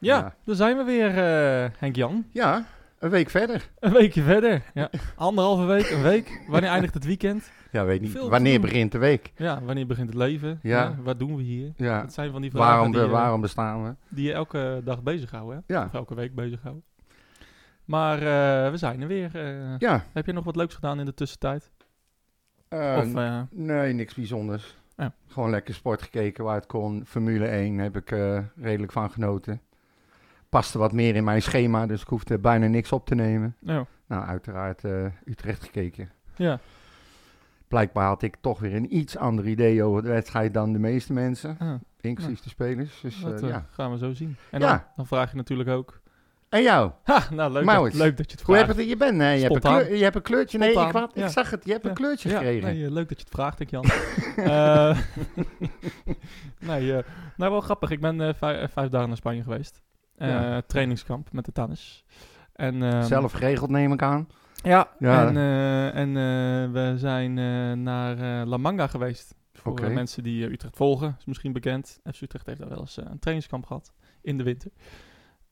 Ja, Ja. daar zijn we weer, eh Henk-Jan. Ja, een week verder. Een weekje verder. Ja. Anderhalve week, een week. Wanneer eindigt het weekend? Ja, weet niet. Veel Wanneer begint de week? Ja, wanneer begint het leven? Ja. Wat doen we hier? Ja. Dat zijn van die vragen Waarom, die, eh, waarom bestaan we? die je elke dag bezighouden. Hè? Ja. Of elke week bezighouden. Maar eh, we zijn er weer. Ja. Heb je nog wat leuks gedaan in de tussentijd? of, nee, niks bijzonders. Gewoon lekker sport gekeken waar het kon. Formule 1 heb ik redelijk van genoten. Paste wat meer in mijn schema, dus ik hoefde bijna niks op te nemen. nou, Nou, uiteraard eh, Utrecht gekeken. ja. Blijkbaar had ik toch weer een iets ander idee over de wedstrijd dan de meeste mensen. Ah, Inclusief de spelers. Dus dat eh, eh, ja. gaan we zo zien. En Ja. dan, dan vraag je natuurlijk ook... En jou? Ha, nou leuk, dat, leuk dat je het Hoe vraagt. heb het, je bent? Nee, je, hebt een kleur, je hebt een kleurtje. Nee, ik, ja. ik zag het. Je hebt een Ja. kleurtje Ja, gekregen. nee, leuk dat je het vraagt, ik Jan. Nee, nou wel grappig. Ik ben vij- eh, vijf dagen naar Spanje geweest. Eh, Ja. Trainingskamp met de tennis. En, ehm, Zelf geregeld neem ik aan. Ja, Ja. en, eh, en eh, we zijn naar La Manga geweest. Voor mensen die Utrecht volgen, is misschien bekend. FC Utrecht heeft daar wel eens een trainingskamp gehad in de winter.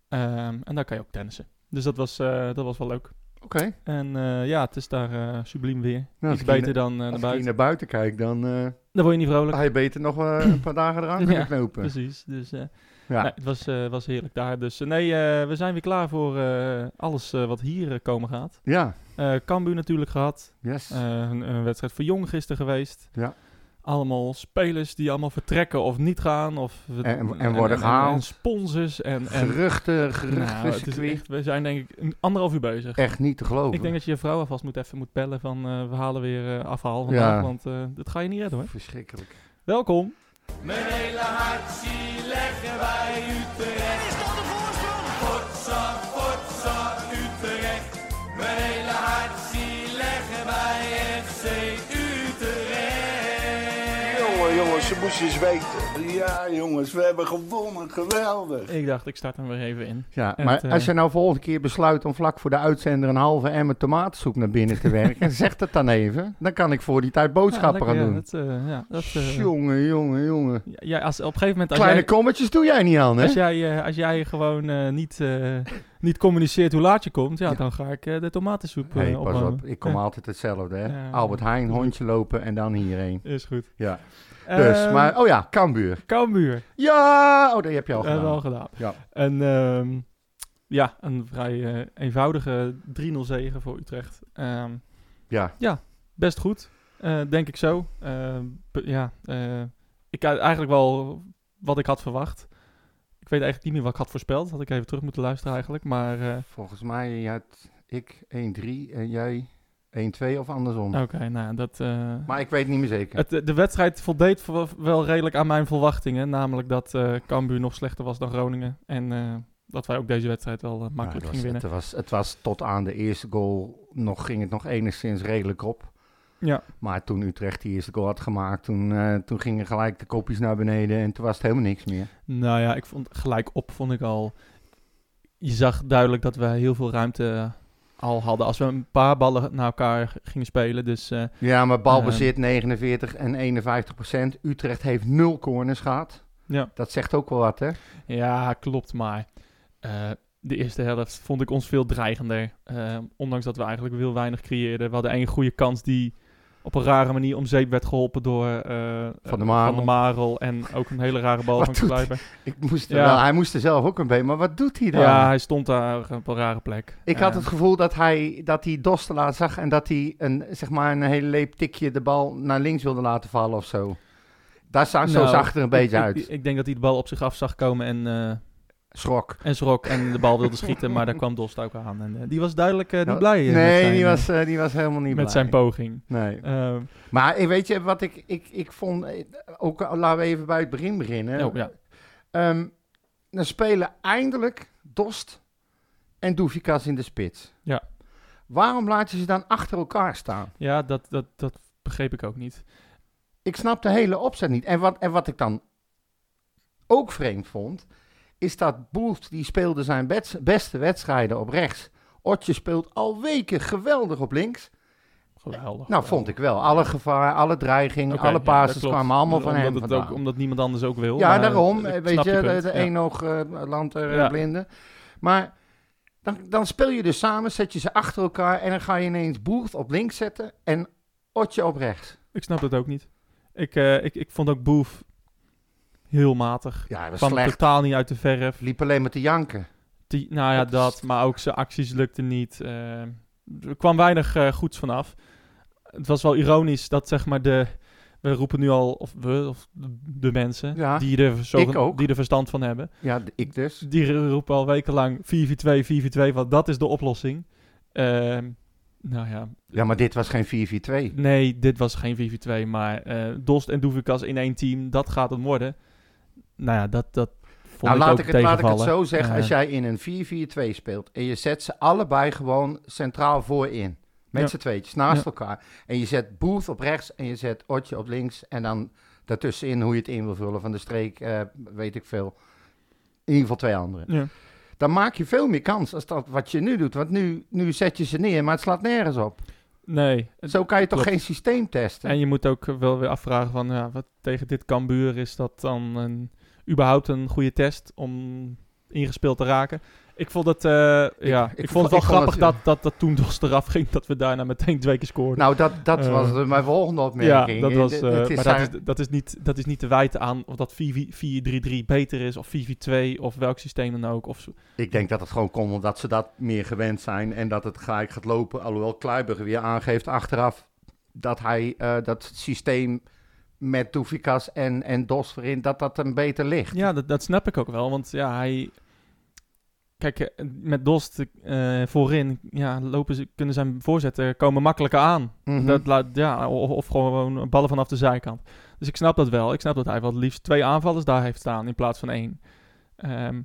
Ehm, en daar kan je ook tennissen. Dus dat was, dat was wel leuk. Oké. En ja, het is daar eh, subliem weer. Nou, Iets als beter dan naar Als ik hier buiten. naar buiten kijk, dan Dan word je niet vrolijk. ga je beter nog een paar dagen eraan kunnen Ja, knopen. Precies. Dus Ja. nee, het was, eh, was heerlijk daar. Dus nee, eh, we zijn weer klaar voor eh, alles wat hier komen gaat. ja, Eh Cambuur natuurlijk gehad. yes. Eh, een, een wedstrijd voor jong gisteren geweest. Ja. Allemaal spelers die allemaal vertrekken of niet gaan. Of, En- en worden gehaald. En, sponsors. En, en, geruchten, geruchten, nou, het is circuit. echt, we zijn denk ik een anderhalf uur bezig. Echt niet te geloven. Ik denk dat je je vrouw alvast moet even moet bellen van eh, we halen weer afhaal vandaag. Ja. Want eh, dat ga je niet redden hoor. Verschrikkelijk. Welkom. Mijn hele hart zie leggen wij Utrecht. Eens weten. Ja, jongens, we hebben gewonnen. Geweldig. Ik dacht ik start hem weer even in. Ja, maar eh, als je nou volgende keer besluit om vlak voor de uitzender een halve emmer tomatensoep naar binnen te werken, zeg dat dan even. Dan kan ik voor die tijd boodschappen ja, gaan ja, doen. Dat, eh, ja, dat, eh, jongen, jongen, jongen. ja, ja, als, op een gegeven moment als Kleine jij, kommetjes doe jij niet aan, hè? als jij, eh, als jij gewoon eh, niet, eh, niet communiceert hoe laat je komt, ja, Ja. dan ga ik eh, de tomatensoep eh Hey, pas op, ik kom Ja, altijd hetzelfde, hè? Ja. Albert Heijn, hondje lopen en dan hierheen. Is goed. Ja. Dus, Ehm, maar, oh ja, Cambuur. Cambuur. Ja, oh, dat heb je al Dat hebben we al gedaan. gedaan. Ja. En ehm, ja, een vrij eh, eenvoudige 3-0 zege voor Utrecht. Ehm, Ja, best goed, eh, denk ik zo. Ja, eh, ik had eigenlijk wel wat ik had verwacht. Ik weet eigenlijk niet meer wat ik had voorspeld. Had ik even terug moeten luisteren eigenlijk. Maar volgens mij had ik 1-3 en jij 1-2 of andersom. oké, nou dat... eh, Maar ik weet niet meer zeker. het, de wedstrijd voldeed vo- wel redelijk aan mijn verwachtingen. Namelijk dat eh Cambuur nog slechter was dan Groningen. En eh, dat wij ook deze wedstrijd wel Ja, makkelijk was, gingen winnen. het, was, het was tot aan de eerste goal nog, ging het nog enigszins redelijk op. Ja, Maar toen Utrecht die eerste goal had gemaakt, toen, toen gingen gelijk de kopjes naar beneden en toen was het helemaal niks meer. Nou ja, ik vond gelijk op vond ik al. Je zag duidelijk dat we heel veel ruimte al hadden. Als we een paar ballen naar elkaar gingen spelen. Dus eh, Ja, maar balbezit 49 en 51 procent. Utrecht heeft nul corners gehad. ja. Dat zegt ook wel wat, hè? ja, klopt. Maar eh, de eerste helft vond ik ons veel dreigender. Eh, ondanks dat we eigenlijk heel weinig creëerden. We hadden één goede kans die op een rare manier om zeep werd geholpen door eh, Van de eh, Marel. Van de Marel. En ook een hele rare bal van Kluiber. Ik moest Ja. wel, hij moest er zelf ook een beetje, maar wat doet hij dan? Ja, hij stond daar op een rare plek. Ik had het gevoel dat hij, dat hij Dostela zag en dat hij een, zeg maar een hele leep tikje de bal naar links wilde laten vallen of zo. Daar zag, zo Nou, zag het er een beetje ik, uit. Ik, ik denk dat hij de bal op zich af zag komen en, eh, Schrok. en schrok en de bal wilde schieten, maar daar kwam Dost ook aan. En eh, die was duidelijk eh, niet Nou, blij. eh, met nee, zijn, die, was, die was helemaal niet met blij. zijn poging. Nee. Ehm, Maar weet je wat ik, ik, ik vond, ook laten we even bij het begin beginnen. oh, ja. Ehm, dan spelen eindelijk Dost en Doefikas in de spits. Ja. Waarom laat je ze dan achter elkaar staan? ja, dat, dat, dat begreep ik ook niet. Ik snap de hele opzet niet. En wat, en wat ik dan ook vreemd vond, is dat Boelt die speelde zijn bets- beste wedstrijden op rechts. Otje speelt al weken geweldig op links. geweldig. Nou, vond ik wel. Alle gevaar, alle dreiging, alle passes kwamen allemaal van hem het vandaan. ook, Omdat niemand anders ook wil. Ja, daarom. Weet je, de, punt, de ja. eenoog eh land Ja. blinde. Maar dan, dan speel je dus samen, zet je ze achter elkaar en dan ga je ineens Boert op links zetten en Otje op rechts. Ik snap dat ook niet. Ik, eh, ik, ik vond ook Boef heel matig. Ja, dat was Kwam slecht. totaal niet uit de verf. Liep alleen maar te janken. Die, nou ja, Dat. Maar ook zijn acties lukten niet. eh, er kwam weinig eh, goeds vanaf. Het was wel ironisch dat zeg maar de... We roepen nu al, of we, of de, mensen, Ja, die, er zo, die er verstand van hebben. Ja, ik dus. Die roepen al wekenlang 4v2, 4v2, want dat is de oplossing. Ehm, nou ja, Ja, maar dit was geen 4-4-2. nee, dit was geen 4v2, maar eh Dost en Doevikas in één team, dat gaat het worden. Nou ja, dat, dat vond Nou, ik laat ook ik, het, laat ik het zo zeggen. Als jij in een 4-4-2 speelt en je zet ze allebei gewoon centraal voorin. Met Ja. z'n tweetjes, naast Ja. elkaar. En je zet Booth op rechts en je zet Otje op links. En dan daartussenin hoe je het in wil vullen van de streek, eh, weet ik veel. In ieder geval twee anderen. ja. Dan maak je veel meer kans als dat wat je nu doet. Want nu, nu zet je ze neer, maar het slaat nergens op. Nee. Zo kan je toch klopt. geen systeem testen? En je moet ook wel weer afvragen van, ja, wat tegen dit Cambuur is dat dan een, überhaupt een goede test om ingespeeld te raken. Ik vond het, eh, ja, ik, ik vond het wel grappig het- dat, dat, dat toen Dos eraf ging, dat we daarna meteen twee keer scoorden. Nou, dat, dat Eh, was mijn volgende ja, opmerking. dat was, eh, het is maar dat is, dat, is niet, dat is niet te wijten aan of dat 4-3-3 beter is of 4-4-2 of welk systeem dan ook. Of. Ik denk dat het gewoon komt omdat ze dat meer gewend zijn en dat het gelijk gaat lopen. Alhoewel Kluiber weer aangeeft achteraf dat hij eh, dat systeem met Doefikas en, en Dos erin, dat dat hem beter ligt. Ja, dat, dat snap ik ook wel. Want ja, hij. Kijk, eh, met Dost eh, voorin ja, lopen ze, kunnen zijn voorzetten komen makkelijker aan. Mhm. dat laat, ja, of, of gewoon ballen vanaf de zijkant. Dus ik snap dat wel. Ik snap dat hij wel het liefst twee aanvallers daar heeft staan in plaats van één. Ehm,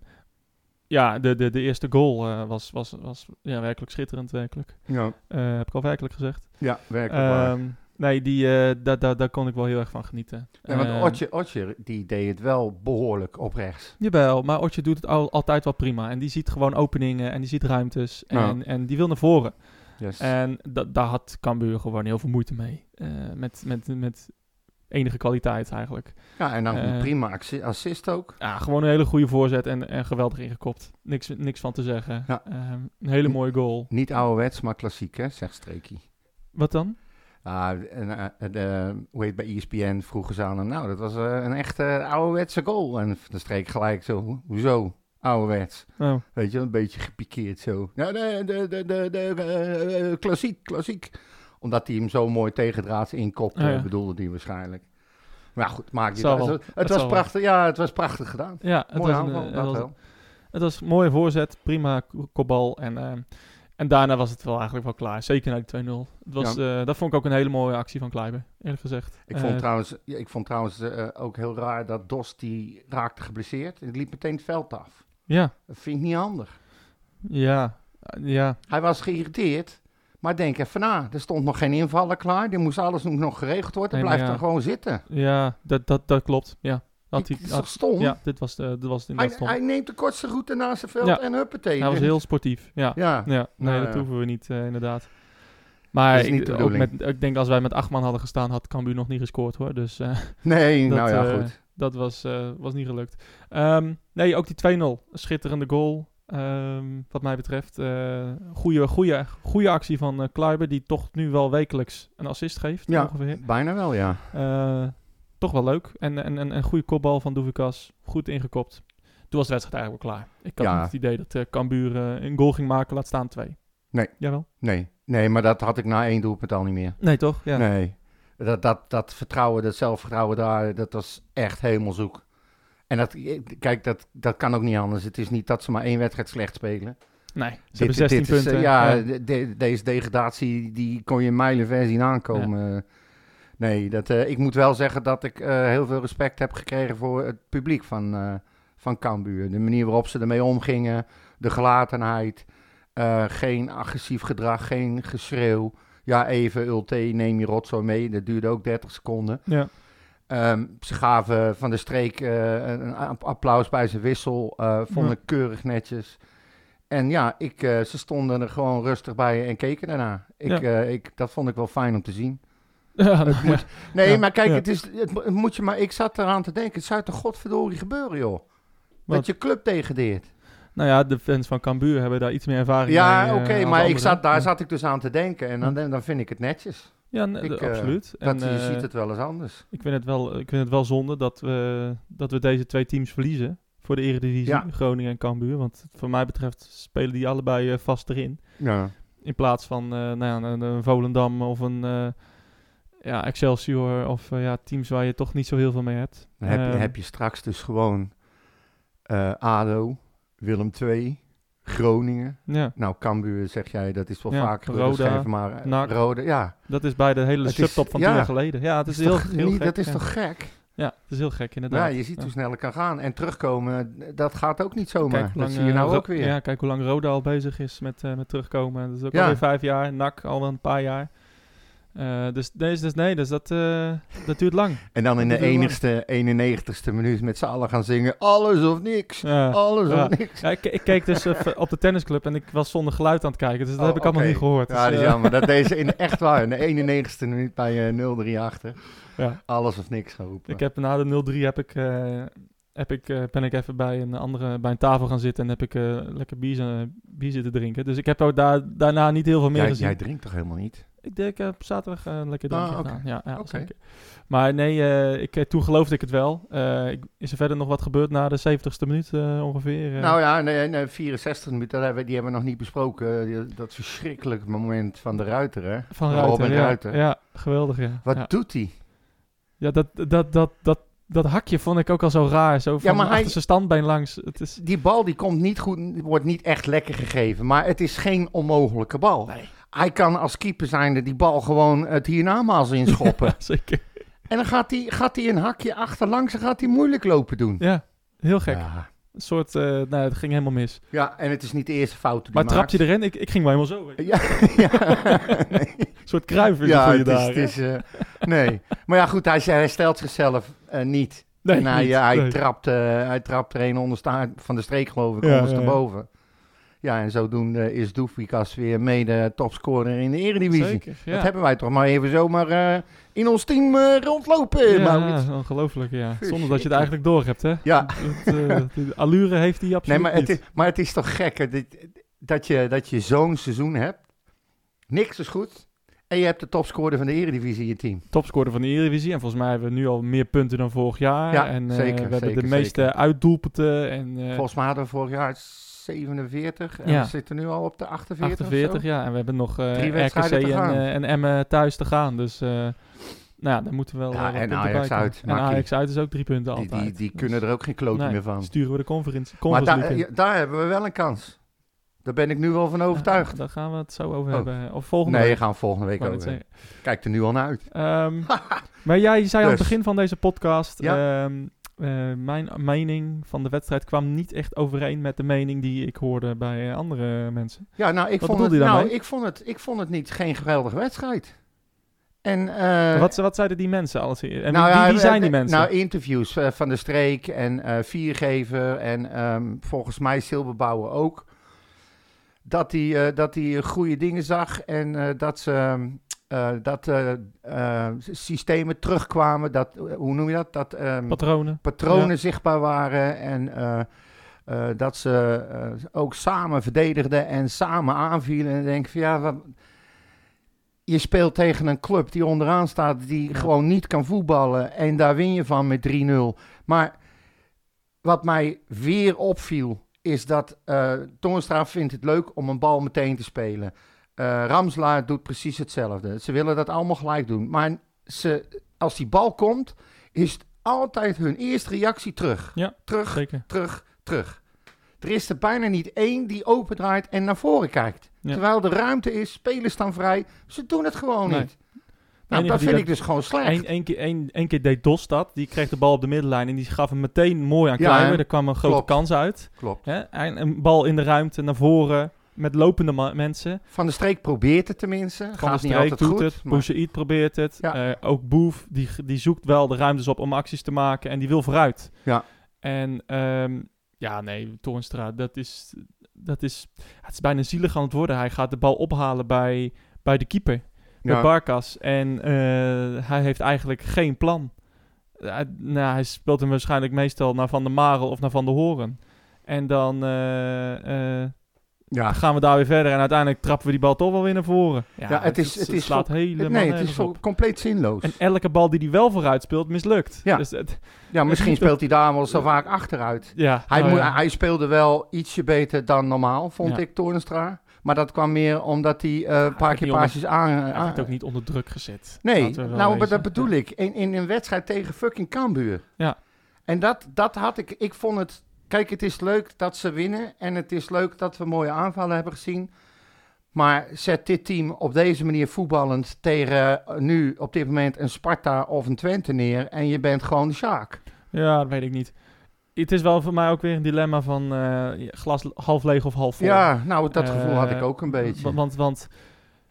ja, de, de, de eerste goal eh, was, was, was ja, werkelijk schitterend. Werkelijk. ja, heb ik al werkelijk gezegd. ja, werkelijk waar. Nee, die, eh, daar, kon ik wel heel erg van genieten. Ja, want Ehm, Otje, Otje, die deed het wel behoorlijk op rechts. Jawel, maar Otje doet het al, altijd wel prima. En die ziet gewoon openingen en die ziet ruimtes. En, en die wil naar voren. Yes. En da- daar had Cambuur gewoon heel veel moeite mee. Eh, met, met, met enige kwaliteit eigenlijk. ja, en dan eh, prima assi- assist ook. Ja, gewoon een hele goede voorzet en, en geweldig ingekopt. Niks, niks van te zeggen. Ja. Ehm, een hele mooie goal. Niet ouderwets, maar klassiek, hè, zegt Streekie. Wat dan? Ah, en, eh, de, hoe heet bij ESPN vroegen ze aan hem, nou, dat was eh, een echte ouderwetse goal. En de streek gelijk zo, "Ho- hoezo? Ouderwets. Oh, Weet je, een beetje gepikeerd zo. Ja, de, de, de, de, de, eh, eh, klassiek, klassiek. Omdat hij hem zo mooi tegendraads inkopte, Oh ja. bedoelde hij waarschijnlijk. Maar goed, maakt niet uit. wel. Het, Het was wel. prachtig, ja, het was prachtig gedaan. ja, het Mooi was, een, aanval, het, dat was, wel. het was een mooie voorzet. Prima kopbal. En, en daarna was het wel eigenlijk wel klaar. Zeker na die 2-0. Het was, eh, dat vond ik ook een hele mooie actie van Kleiber, eerlijk gezegd. Ik vond Eh, trouwens, ik vond trouwens eh, ook heel raar dat Dos, die raakte geblesseerd. En liep meteen het veld af. Ja, Dat vind ik niet handig. ja, ja. Hij was geïrriteerd. Maar denk even na, er stond nog geen invaller klaar. Er moest alles nog geregeld worden. Nee, Blijf maar ja. dan gewoon zitten. Ja, dat, dat, dat klopt. Ja, had Het hij, had- stom? ja dit was, dit was het hij, inderdaad stom. hij neemt de kortste route naast zijn veld Ja. en huppatee. Hij was heel sportief. Ja, ja. Ja, nee, Nou, dat hoeven we niet, eh, inderdaad. Maar Dat is niet ik, de ook met, ik denk als wij met acht man hadden gestaan, had Cambuur nog niet gescoord hoor. Dus eh, nee, dat, nou ja, eh, goed. dat was, was niet gelukt. Ehm, nee, ook die 2-0. Een schitterende goal. Ehm, wat mij betreft. goede, goede, goede actie van Kluiber, die toch nu wel wekelijks een assist geeft. Ja, Ongeveer. bijna wel, ja. Eh, toch wel leuk. En, en, en een goede kopbal van Doevikas. Goed ingekopt. Toen was de wedstrijd eigenlijk wel klaar. Ik had Ja. niet het idee dat uh, Cambuur eh, een goal ging maken. Laat staan twee. Nee. Jawel? Nee, nee, maar dat had ik na één doelpunt al niet meer. Nee, toch? Ja. Nee. Dat, dat, dat vertrouwen, dat zelfvertrouwen daar, dat was echt hemelzoek. En dat, kijk, dat, dat kan ook niet anders. Het is niet dat ze maar één wedstrijd slecht spelen. Nee, ze Dit- hebben 16 dit is, eh, punten. ja, de- de- deze degradatie, die kon je mijlenver zien aankomen. Nee, dat, eh, ik moet wel zeggen dat ik eh, heel veel respect heb gekregen voor het publiek van, eh van Cambuur. De manier waarop ze ermee omgingen, de gelatenheid, geen agressief gedrag, geen geschreeuw. Ja, even Ulte, neem je rotzooi mee. Dat duurde ook 30 seconden. Ja. Ehm, ze gaven van de streek een applaus bij zijn wissel. vonden Ja. keurig netjes. En ja, ik, ze stonden er gewoon rustig bij en keken daarna. Ik, Ja. ik, dat vond ik wel fijn om te zien. Ja, Het moet- nee, Ja, maar kijk, ja. het is, het, mo- het moet je maar, ik zat eraan te denken, het zou toch godverdorie gebeuren, joh. Wat? Dat je club degradeert. Nou ja, de fans van Cambuur hebben daar iets meer ervaring Ja, mee. oké, eh, als maar ik zat, daar zat ik dus aan te denken en dan, dan vind ik het netjes. Ja, ik, eh, absoluut. Dat, En, je eh, ziet het wel eens anders. ik, vind het wel, ik vind het wel zonde dat we, dat we deze twee teams verliezen voor de Eredivisie, Ja. Groningen en Cambuur. Want voor mij betreft spelen die allebei vast erin. Ja. In plaats van nou ja, een, een Volendam of een ja, Excelsior of eh, ja, teams waar je toch niet zo heel veel mee hebt. Dan heb, je, Ehm, heb je straks dus gewoon eh, ADO, Willem II, Groningen. Ja, Nou, Cambuur zeg jij, dat is wel Ja, vaak Roda, geschreven, maar eh, NAC. Roda, ja. dat is bij de hele Het is- subtop van ja. tien jaar geleden. Ja, het is, heel, toch heel niet- gek. dat is ja. toch gek? Ja, het is heel gek Ja, inderdaad. je ziet Ja. hoe snel het kan gaan. En terugkomen, dat gaat ook niet zomaar. Dat lang, zie je nou ook weer. Ja, kijk hoe lang Roda al bezig is met, met terugkomen. Dat is ook Ja. alweer vijf jaar. NAC al wel een paar jaar. Eh, dus, nee, dus nee, dus dat, eh, dat duurt lang. En dan in de lang. enigste, 91ste minuut met z'n allen gaan zingen, alles of niks. Ja. Alles Ja. of niks. Ja, ik, ik keek dus eh, op de tennisclub en ik was zonder geluid aan het kijken. Dus dat Oh, heb ik allemaal niet gehoord. Ja, dat Dus, is eh, jammer. Dat deze in echt waar, in de 91ste minuut bij eh 0-3 achter. ja. Alles of niks gaan roepen. Ik heb na de 0-3 heb ik, heb ik, ben ik even bij een andere bij een tafel gaan zitten en heb ik lekker bier, bier zitten drinken. Dus ik heb ook daar, daarna niet heel veel meer jij, gezien. jij drinkt toch helemaal niet? Ik denk eh, op zaterdag eh, een lekker Ah, drankje gedaan. Ja, ja zeker. Maar nee, eh, ik, toen geloofde ik het wel. Eh, ik, is er verder nog wat gebeurd na de 70ste minuut eh, ongeveer? Nou ja, nee, nee, 64 minuten, dat hebben, we- die hebben we nog niet besproken. Die- dat verschrikkelijke moment van de Ruiter, hè? van Robin Ruiter, ja. Ruiter. Ja, geweldig, ja. Wat ja. doet hij? Ja, dat, dat, dat, dat, dat hakje vond ik ook al zo raar. Zo van maar hij- zijn standbeen langs. Het is... Die bal die komt niet goed, wordt niet echt lekker gegeven. Maar het is geen onmogelijke bal. Nee. Hij kan als keeper zijnde die bal gewoon het hiernamaals inschoppen. Ja, zeker. en dan gaat hij, gaat een hakje achterlangs en gaat hij moeilijk lopen doen. Ja, heel gek. Ja. Een soort, eh nou, het ging helemaal mis. ja, en het is niet de eerste fout die Maar trap je erin? Ik, ik ging wel helemaal zo. weet je. Ja, ja. Nee. Een soort kruiver ja voor je het is, daar. het is, eh, nee. Maar ja, goed, hij, hij stelt zichzelf eh, niet. Nee, en hij, niet. hij, Nee. trapt, hij trapt er een ondersta- van de streek, geloof ik, Ja, ondersteboven. Ja, en zodoende is Doefikas weer mede topscorer in de Eredivisie. Zeker, ja. Dat hebben wij toch maar even zomaar eh, in ons team eh, rondlopen, ja, Maurits. ongelooflijk, ja. Zonder dat je het eigenlijk door hebt, hè? Ja. Het, eh, de allure heeft hij Nee, absoluut maar het, niet. is, maar het is toch gek dit- dat je, dat je zo'n seizoen hebt. Niks is goed. En je hebt de topscorer van de Eredivisie in je team. Topscorer van de Eredivisie. En volgens mij hebben we nu al meer punten dan vorig jaar. Ja, en zeker, we hebben de meeste zeker. uitdoelpunten. En, Volgens mij hadden we vorig jaar 47. En Ja. we zitten nu al op de 48 of 48, zo. ja. En we hebben nog eh, Drie RKC en, eh, en Emmen thuis te gaan. Dus eh, nou ja, daar moeten we wel Ja, eh, en Ajax uit, En. Ajax uit is ook drie punten altijd. die, die Dus, kunnen er ook geen kloten nee, meer van. Sturen we de conferentie, Maar conference daar, ja, hebben we wel een kans. Daar ben ik nu wel van overtuigd. Ja, daar gaan we het zo over Oh. hebben. Of volgende nee, week. gaan we volgende week over. Kijk er nu al naar uit. Ehm, maar jij zei aan het Dus. begin van deze podcast... Ja. Eh, mijn mening van de wedstrijd kwam niet echt overeen met de mening die ik hoorde bij eh, andere mensen. Ja, nou, ik, Wat vond het, nou ik, vond het, ik vond het niet geen geweldige wedstrijd. En, eh, wat, wat zeiden die mensen alles? En nou wie, ja, wie zijn die mensen? Nou, interviews van de streek en eh Viergever en ehm, volgens mij Silberbouwer ook. Dat hij dat goede dingen zag en dat ze ehm, eh, dat eh, eh, systemen terugkwamen. Dat, hoe noem je dat? Dat ehm, Patronen. patronen Ja. zichtbaar waren en dat ze ook samen verdedigden en samen aanvielen. En denk van ja, wat, je speelt tegen een club die onderaan staat, die Ja. gewoon niet kan voetballen en daar win je van met 3-0. Maar wat mij weer opviel, is dat eh Toornstra vindt het leuk om een bal meteen te spelen. Eh Ramslaar doet precies hetzelfde. Ze willen dat allemaal gelijk doen. Maar ze, als die bal komt, is het altijd hun eerste reactie terug. Ja, terug, Zeker. terug, terug. Er is er bijna niet één die opendraait en naar voren kijkt. Ja. Terwijl de ruimte is, spelers staan vrij. Ze doen het gewoon Nee. niet. Nou, dat vind dat- ik dus gewoon slecht. Eén keer, één, één keer deed Dos dat. Die kreeg de bal op de middenlijn en die gaf hem meteen mooi aan Ja, Kluiver. hè? Er kwam een grote Klopt. kans uit. Klopt. Hè? En een bal in de ruimte naar voren met lopende mensen. Van de Streek probeert het tenminste. Van Gaat de niet Streek altijd doet goed. het. Boussaïd probeert het. Ja. Eh, ook Boef, die, die zoekt wel de ruimtes op om acties te maken. En die wil vooruit. Ja. En ehm, ja, nee, Toornstra, dat is... dat is, het is bijna zielig aan het worden. Hij gaat de bal ophalen bij, bij de keeper, bij Ja. Barkas. En eh, hij heeft eigenlijk geen plan. Hij, nou, hij speelt hem waarschijnlijk meestal naar Van der Marel of naar Van der Horen. En dan eh, eh, Ja, gaan we daar weer verder. En uiteindelijk trappen we die bal toch wel weer naar voren. Ja, Ja, het is- het is slaat vol- helemaal nee, het is vol- compleet zinloos. En elke bal die hij wel vooruit speelt, mislukt. Ja. Dus het, ja, misschien speelt hij daar wel zo vaak achteruit. ja, Hij, nou moet, ja. hij speelde wel ietsje beter dan normaal, vond Ja. ik, Toornstra. Maar dat kwam meer omdat hij eh, een paar keer paasjes aan... Hij aan- werd ook niet onder druk gezet. Nee, nou, maar wezen. dat bedoel ik. In, in een wedstrijd tegen fucking Cambuur. Ja. En dat, dat had ik... Ik vond het... Kijk, het is leuk dat ze winnen. En het is leuk dat we mooie aanvallen hebben gezien. Maar zet dit team op deze manier voetballend tegen eh, nu op dit moment een Sparta of een Twente neer. En je bent gewoon de Sjaak. Ja, dat weet ik niet. Het is wel voor mij ook weer een dilemma van eh, glas half leeg of half vol. Ja, nou, dat gevoel had Eh, ik ook een beetje. wa- Want, want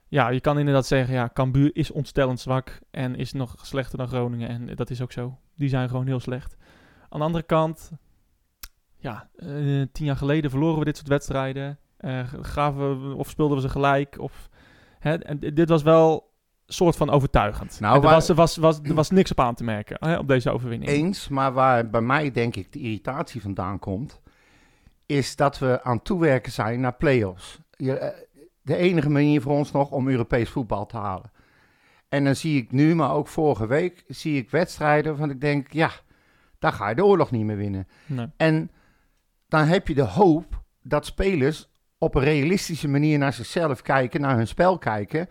ja, je kan inderdaad zeggen, ja, Cambuur is ontstellend zwak en is nog slechter dan Groningen. En dat is ook zo. Die zijn gewoon heel slecht. Aan de andere kant, ja, eh, tien jaar geleden verloren we dit soort wedstrijden. Eh, gaven we, of speelden we ze gelijk. Of, hè, en di- dit was wel soort van overtuigend. Nou, er, was, er, was, was, er was niks op aan te merken hè, op deze overwinning. Eens, maar waar bij mij denk ik de irritatie vandaan komt, is dat we aan het toewerken zijn naar play-offs. Je, eh, de enige manier voor ons nog om Europees voetbal te halen. En dan zie ik nu, maar ook vorige week, zie ik wedstrijden waarvan ik denk, ja, daar ga je de oorlog niet meer winnen. Nee. En dan heb je de hoop dat spelers op een realistische manier naar zichzelf kijken, naar hun spel kijken.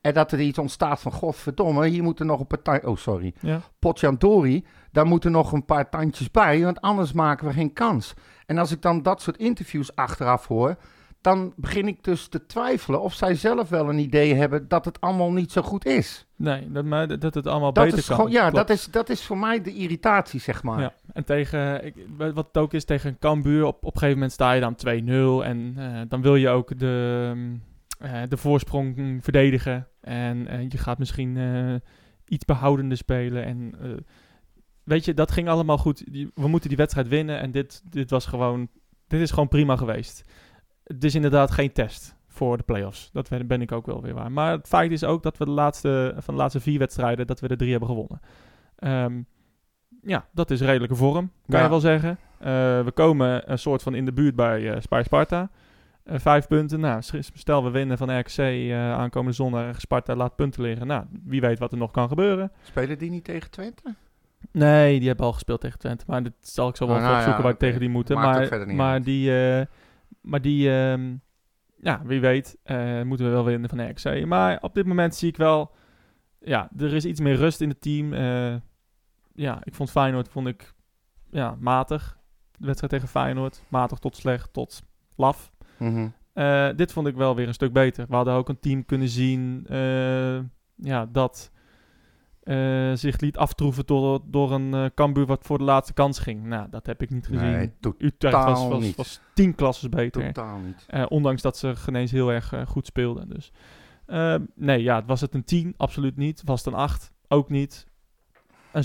En dat er iets ontstaat van, godverdomme, hier moeten nog een partij... Oh, sorry. Ja. Potjandori, daar moeten nog een paar tandjes bij, want anders maken we geen kans. En als ik dan dat soort interviews achteraf hoor, dan begin ik dus te twijfelen of zij zelf wel een idee hebben dat het allemaal niet zo goed is. Nee, dat, maar dat het allemaal Dat beter is kan. gewoon, ja, Klopt. dat is, dat is voor mij de irritatie, zeg maar. Ja, en tegen, ik, wat het ook is, tegen Cambuur, op, op een gegeven moment sta je dan 2-0 en eh, dan wil je ook de, eh, de voorsprong verdedigen en eh, je gaat misschien iets behoudender spelen en weet je, dat ging allemaal goed. We moeten die wedstrijd winnen en dit, dit was gewoon, dit is gewoon prima geweest. Het is inderdaad geen test voor de play-offs. Dat ben ik ook wel weer waar. Maar het feit is ook dat we de laatste, van de laatste vier wedstrijden, dat we er drie hebben gewonnen. Ehm, ja, dat is redelijke vorm, kan Ja. je wel zeggen. Eh, we komen een soort van in de buurt bij eh Spar Sparta. Eh, vijf punten. Nou, stel we winnen van RKC eh, aankomende zondag. Sparta laat punten liggen. Nou, wie weet wat er nog kan gebeuren. Spelen die niet tegen Twente? Nee, die hebben al gespeeld tegen Twente. Maar dat zal ik zo wel even nou ja, opzoeken waar ik tegen die moeten. Maakt maar verder niet maar die, maar die ehm, ja, wie weet, eh, moeten we wel winnen van RKC. Maar op dit moment zie ik wel, ja, er is iets meer rust in het team. Eh, ja, ik vond Feyenoord, vond ik, ja, matig. De wedstrijd tegen Feyenoord, matig tot slecht, tot laf. Mhm. Eh, dit vond ik wel weer een stuk beter. We hadden ook een team kunnen zien ja, dat eh, zich liet aftroeven door, door een Cambuur wat voor de laatste kans ging. Nou, dat heb ik niet gezien. Nee, Utrecht was, was, niet. was tien klasses beter. totaal niet. Eh, ondanks dat ze geneens heel erg goed speelden. Dus. Eh, nee, ja, was het een 10? Absoluut niet. Was het een 8? Ook niet. Een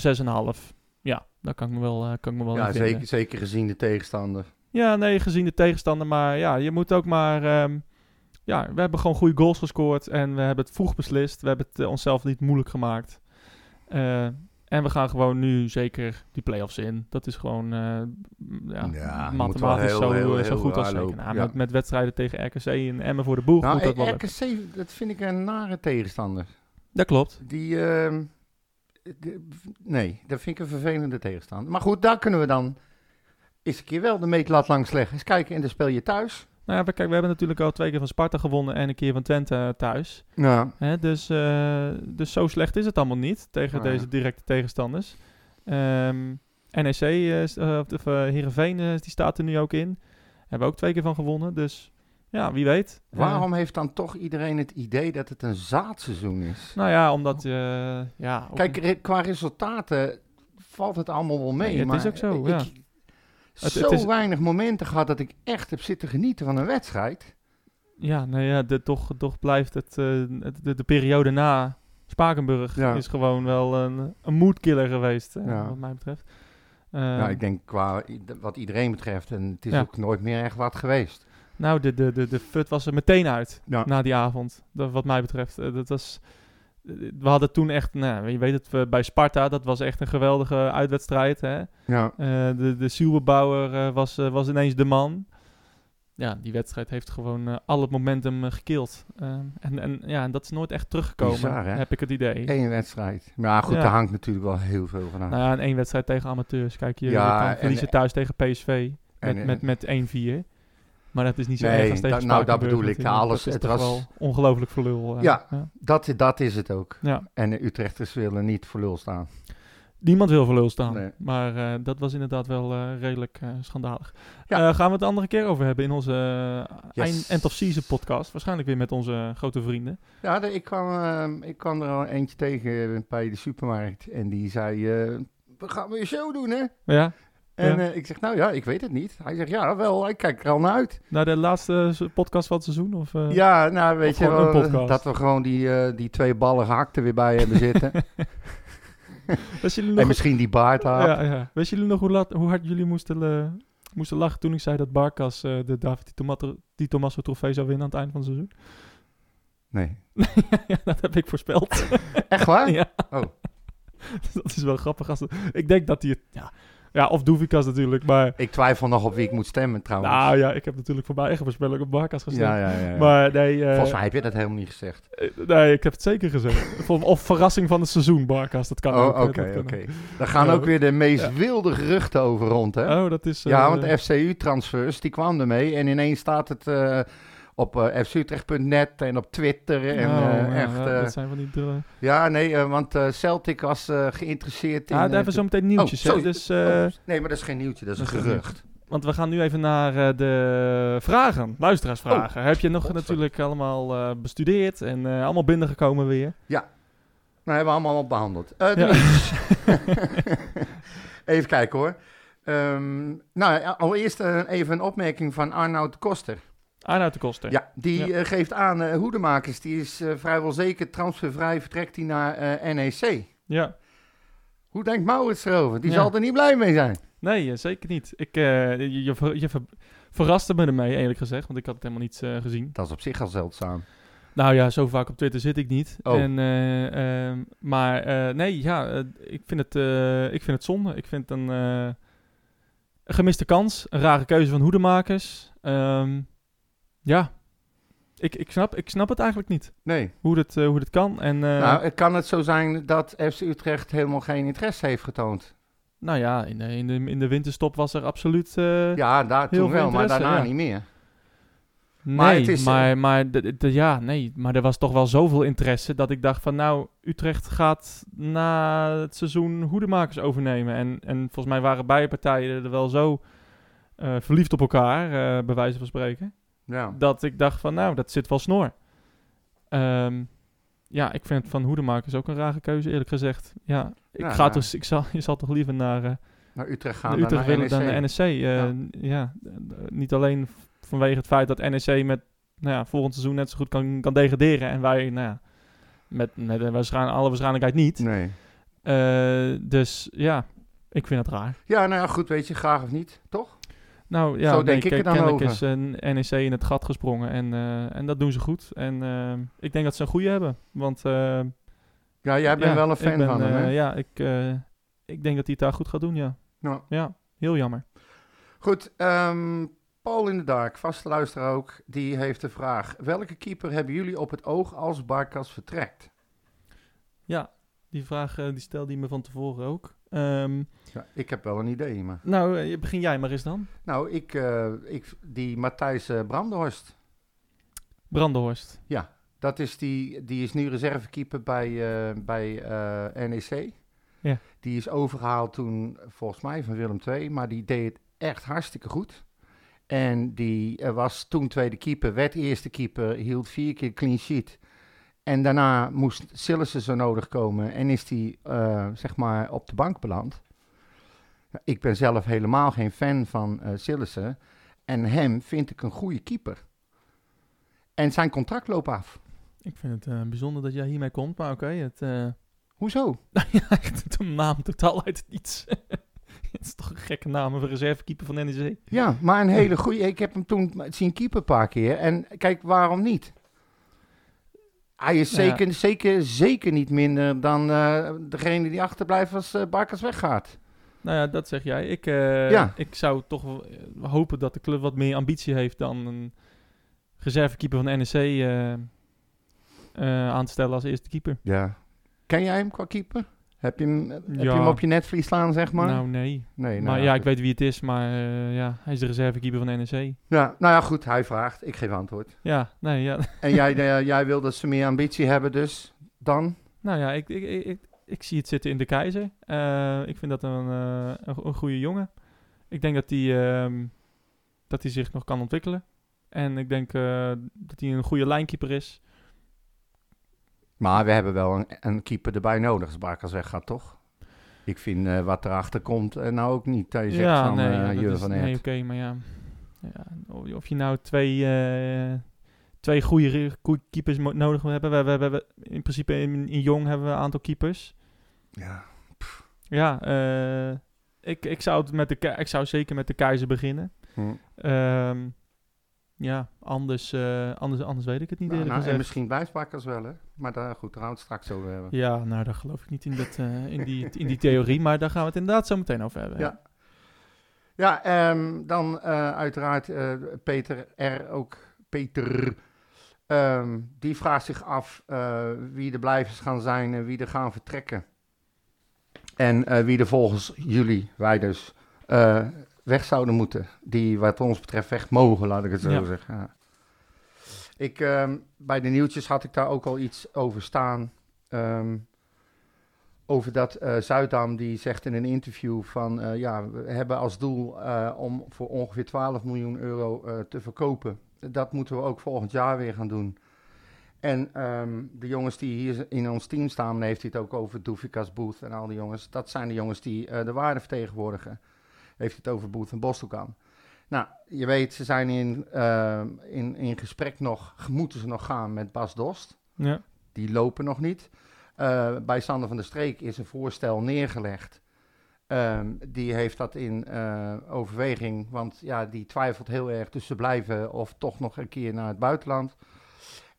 6,5. Ja, daar kan ik me wel, kan ik me wel Ja, zeker, zeker gezien de tegenstander. Ja, nee, gezien de tegenstander. Maar ja, je moet ook maar... ehm, ja, we hebben gewoon goede goals gescoord. En we hebben het vroeg beslist. We hebben het onszelf niet moeilijk gemaakt. Eh, en we gaan gewoon nu zeker die play-offs in. Dat is gewoon eh, ja, Ja, mathematisch heel, zo, heel, eh, zo goed als zeker. Nou, ja. met, met wedstrijden tegen RKC en Emmen voor de boeg moet dat Nou, wel. RKC, dat vind ik een nare tegenstander. Dat klopt. Die, ehm, de- nee, dat vind ik een vervelende tegenstander. Maar goed, daar kunnen we dan eens een keer wel de meetlat langs leggen. Eens kijken, en dan speel je thuis. Nou ja, kijk, we hebben natuurlijk al twee keer van Sparta gewonnen en een keer van Twente eh, thuis. Ja. Hè, dus, eh, dus zo slecht is het allemaal niet tegen Nee. deze directe tegenstanders. Ehm NEC, is- eh, of uh, Heerenveen, die staat er nu ook in. Hebben we ook twee keer van gewonnen. Dus ja, wie weet. Waarom heeft dan toch iedereen het idee dat het een zaadseizoen is? nou ja, omdat... ja, Kijk, re- qua resultaten valt het allemaal wel mee. Nee, het maar is ook zo, ik, ja. Zo het is- weinig momenten gehad dat ik echt heb zitten genieten van een wedstrijd. ja, nou ja, de, toch, toch blijft het... eh, de, de periode na Spakenburg Ja. is gewoon wel een, een moodkiller geweest, eh, Ja. wat mij betreft. ja, Ehm, ik denk qua wat iedereen betreft. En het is Ja. ook nooit meer echt wat geweest. Nou, de, de, de, de fut was er meteen uit na die avond. Dat, wat mij betreft. Eh, dat was, we hadden toen echt, nou, je weet het, we- bij Sparta, dat was echt een geweldige uitwedstrijd. Hè? Ja. Eh, de de Zielbebouwer eh, was, eh, was ineens de man. Ja, die wedstrijd heeft gewoon eh, al het momentum gekild. Eh, en, en ja, dat is nooit echt teruggekomen, Bizar, heb ik het idee. Eén wedstrijd. Maar goed, Ja. daar hangt natuurlijk wel heel veel van af. Nou ja, één wedstrijd tegen amateurs. Kijk, je, Ja, je kan en- verliezen thuis tegen PSV met, en- met, met 1-4. Maar dat is niet zo Nee, erg als tegen nou, dat bedoel ik. Alles- het was- wel ongelooflijk voor lul. eh, Ja. ja. dat, dat is het ook. Ja. En de Utrechters willen niet voor lul staan. Niemand wil voor lul staan. Nee. Maar eh, dat was inderdaad wel eh, redelijk schandalig. Ja. Gaan we het de andere keer over hebben in onze Yes. end of season podcast. Waarschijnlijk weer met onze grote vrienden. Ja, de- ik, kwam, eh, ik kwam er al eentje tegen bij de supermarkt. En die zei, we gaan weer show doen, hè? Ja, En Ja. eh, ik zeg, nou ja, ik weet het niet. Hij zegt, ja, wel, ik kijk er al naar uit. naar de laatste s- podcast van het seizoen? Of, eh? Ja, nou, weet je wel, dat we gewoon die, eh, die twee ballen gehakt er weer bij hebben zitten. Jullie en nog, misschien die baard ja, ja. Wisten jullie nog hoe, lat, hoe hard jullie moesten, eh, moesten lachen toen ik zei dat Barkas eh, de David Di Tommaso trofee zou winnen aan het eind van het seizoen? Nee. ja, dat heb ik voorspeld. Echt waar? ja. Oh. dat is wel grappig. Als het- ik denk dat hij het... Ja, ja of Doevikas natuurlijk, maar... Ik twijfel nog op wie ik moet stemmen trouwens. Nou ja, ik heb natuurlijk voor mijn eigen voorspelling op Barkas gestemd. ja, ja, ja. Maar nee, eh, Volgens mij heb je dat helemaal niet gezegd. eh, nee, ik heb het zeker gezegd. Of, verrassing van het seizoen, Barkas. Dat kan ook. Oh, oké, dat kan oké. ook. Daar gaan ook weer de meest wilde geruchten over rond, hè? Oh, dat is... eh, ja, want de FCU-transfers, die kwam ermee. En ineens staat het eh, op eh fcutrecht.net en op Twitter. En, oh, eh, ja, echt, ja, eh, dat zijn van die... dra- ja, nee, eh, want eh, Celtic was eh, geïnteresseerd in... Ja, eh, daar hebben we zo meteen nieuwtjes. Oh, dus, eh, oh, nee, maar dat is geen nieuwtje, dat is dat een is gerucht. Want we gaan nu even naar eh, de vragen, luisteraarsvragen. Heb je nog Godver- natuurlijk allemaal eh, bestudeerd en eh, allemaal binnengekomen weer? Nou, hebben we allemaal behandeld. Eh, Ja. even kijken hoor. Ehm, nou, ja, allereerst eh, even een opmerking van Arnoud Koster. Arnoud de Koster. Ja, die Ja. eh, geeft aan, eh Hoedemakers, die is eh, vrijwel zeker transfervrij, vertrekt hij naar NEC. Ja. Hoe denkt Maurits erover? Die Ja. zal er niet blij mee zijn. Nee, zeker niet. Ik, je, je, ver- je ver- verraste me ermee, eerlijk gezegd, want ik had het helemaal niet gezien. Dat is op zich al zeldzaam. Nou ja, zo vaak op Twitter zit ik niet. Oh. En, eh, ehm, maar nee, ja, ik, vind het, ik vind het zonde. Ik vind het een, gemiste kans. Een rare keuze van hoedemakers. Ehm, ja, ik, ik, snap, ik snap het eigenlijk niet. Nee. Hoe dit, eh, hoe dit kan. En, eh, nou, kan het zo zijn dat FC Utrecht helemaal geen interesse heeft getoond. nou ja, in de, in, de, in de winterstop was er absoluut... eh, Ja, daar toen wel, maar daarna ja. niet meer. Nee, Maar maar, het is, maar, maar, de- de- ja, nee, maar er was toch wel zoveel interesse dat ik dacht van nou, Utrecht gaat na het seizoen hoedemakers overnemen. En, en volgens mij waren beide partijen er wel zo verliefd op elkaar, bij wijze van spreken, Ja. dat ik dacht van nou, dat zit wel snor. Ehm, ja, ik vind van hoedemakers ook een rare keuze, eerlijk gezegd. Ja, ik Ja, ga ja. toch, ik zal, je zal toch liever naar, eh, Naar Utrecht gaan naar Utrecht willen dan de NEC. eh, Ja. niet alleen vanwege het feit dat NEC met nou ja, volgend seizoen net zo goed kan, kan degraderen. En wij, nou ja, met, met waarschijn- alle waarschijnlijkheid niet. Nee. Eh, dus ja, ik vind het raar. Ja, nou ja, goed, weet je, graag of niet, toch? Nou ja, Zo nee, denk ik er dan kennelijk over. is een NEC in het gat gesprongen. En, eh, en dat doen ze goed. En eh, ik denk dat ze een goede hebben. Want eh, Ja, jij bent ja, wel een fan ben, van hem, hè? eh, Ja, ik, eh, ik denk dat hij het daar goed gaat doen, ja. Nou. Ja, heel jammer. Goed, ehm, Paul in de Dark, vaste luisteraar ook, die heeft de vraag. Welke keeper hebben jullie op het oog als Barkas vertrekt? Ja, die vraag eh, die stelde hij me van tevoren ook. Ehm, Ja, ik heb wel een idee, maar... nou, eh, begin jij maar eens dan. Nou, ik, eh, ik, die Matthijs eh, Brandenhorst, Brandenhorst. dat is die, die is nu reservekeeper bij, bij NEC. Ja. Die is overgehaald toen, volgens mij, van Willem II, maar die deed het echt hartstikke goed. En die was toen tweede keeper, werd eerste keeper, hield vier keer clean sheet. En daarna moest Sillissen zo nodig komen en is die, eh, zeg maar, op de bank beland. Nou, Ik ben zelf helemaal geen fan van eh Sillissen. En hem vind ik een goede keeper. En zijn contract loopt af. Ik vind het eh, bijzonder dat jij hiermee komt, maar oké. het, eh, Hoezo? ja, echt een naam totaal uit het niets. Het is toch een gekke naam voor reservekeeper van NEC. Ja, maar een hele goede. Ik heb hem toen zien keeper een paar keer. En kijk, waarom niet? Hij is Ja. zeker, zeker, zeker niet minder dan eh, degene die achterblijft als eh Barkers weggaat. Nou ja, dat zeg jij. Ik, eh, Ja. ik zou toch hopen dat de club wat meer ambitie heeft dan een reservekeeper van NEC aan te stellen als eerste keeper. Ja. Ken jij hem qua keeper? Heb je hem, heb je hem op je netvlies staan, zeg maar? Nou, nee. nee, maar nou, ja, ik weet wie het is, maar eh, ja, hij is de reservekeeper van NEC. Ja, nou ja, goed. Hij vraagt. Ik geef antwoord. Ja, nee, ja. En jij, eh, jij wil dat ze meer ambitie hebben, dus dan? Nou ja, ik, ik, ik, ik, ik zie het zitten in de keizer. Eh, ik vind dat een, een, go- een goede jongen. Ik denk dat hij ehm, dat hij zich nog kan ontwikkelen. En ik denk dat hij een goede lijnkeeper is. Maar we hebben wel een, een keeper erbij nodig als Barkers weggaat, toch? Ik vind eh, wat erachter komt eh, nou ook niet. Dat je zegt ja, van nee, eh ja, dat Jur is- van nee, Aert. oké, maar ja. ja of, je nou twee, eh, twee goede keepers nodig hebben. We, we, we hebben in principe in, in Jong hebben we een aantal keepers. Ja. Ja, eh, ik, ik, zou het met de, ik zou zeker met de keizer beginnen. Hm. Ehm, ja, anders, eh, anders, anders weet ik het niet Nou, nou, en misschien blijft wel, hè? Maar daar, goed, daar gaan we het straks over hebben. Ja, nou, daar geloof ik niet in, dat, eh, in, die, in die theorie, maar daar gaan we het inderdaad zo meteen over hebben. Ja. Ja, ehm, dan eh, uiteraard Peter R. ook. Peter. ehm, die vraagt zich af wie de blijvers gaan zijn en wie er gaan vertrekken. En wie er volgens jullie, wij dus, weg zouden moeten. Die wat ons betreft weg mogen, laat ik het zo Ja. zeggen. Ja. Ik, ehm, bij de nieuwtjes had ik daar ook al iets over staan. Ehm, over dat eh Zuidam die zegt in een interview van eh, ja, we hebben als doel eh, om voor ongeveer 12 miljoen euro te verkopen. Dat moeten we ook volgend jaar weer gaan doen. En ehm, de jongens die hier in ons team staan, heeft hij het ook over Doefikas, Booth en al die jongens. Dat zijn de jongens die de waarde vertegenwoordigen. Heeft het over Booth en Bostelkan. Nou, je weet, ze zijn in, eh, in, in gesprek nog, moeten ze nog gaan met Bas Dost. Ja. Die lopen nog niet. Eh, bij Sander van der Streek is een voorstel neergelegd. Ehm, die heeft dat in eh, overweging, want ja, die twijfelt heel erg tussen blijven of toch nog een keer naar het buitenland.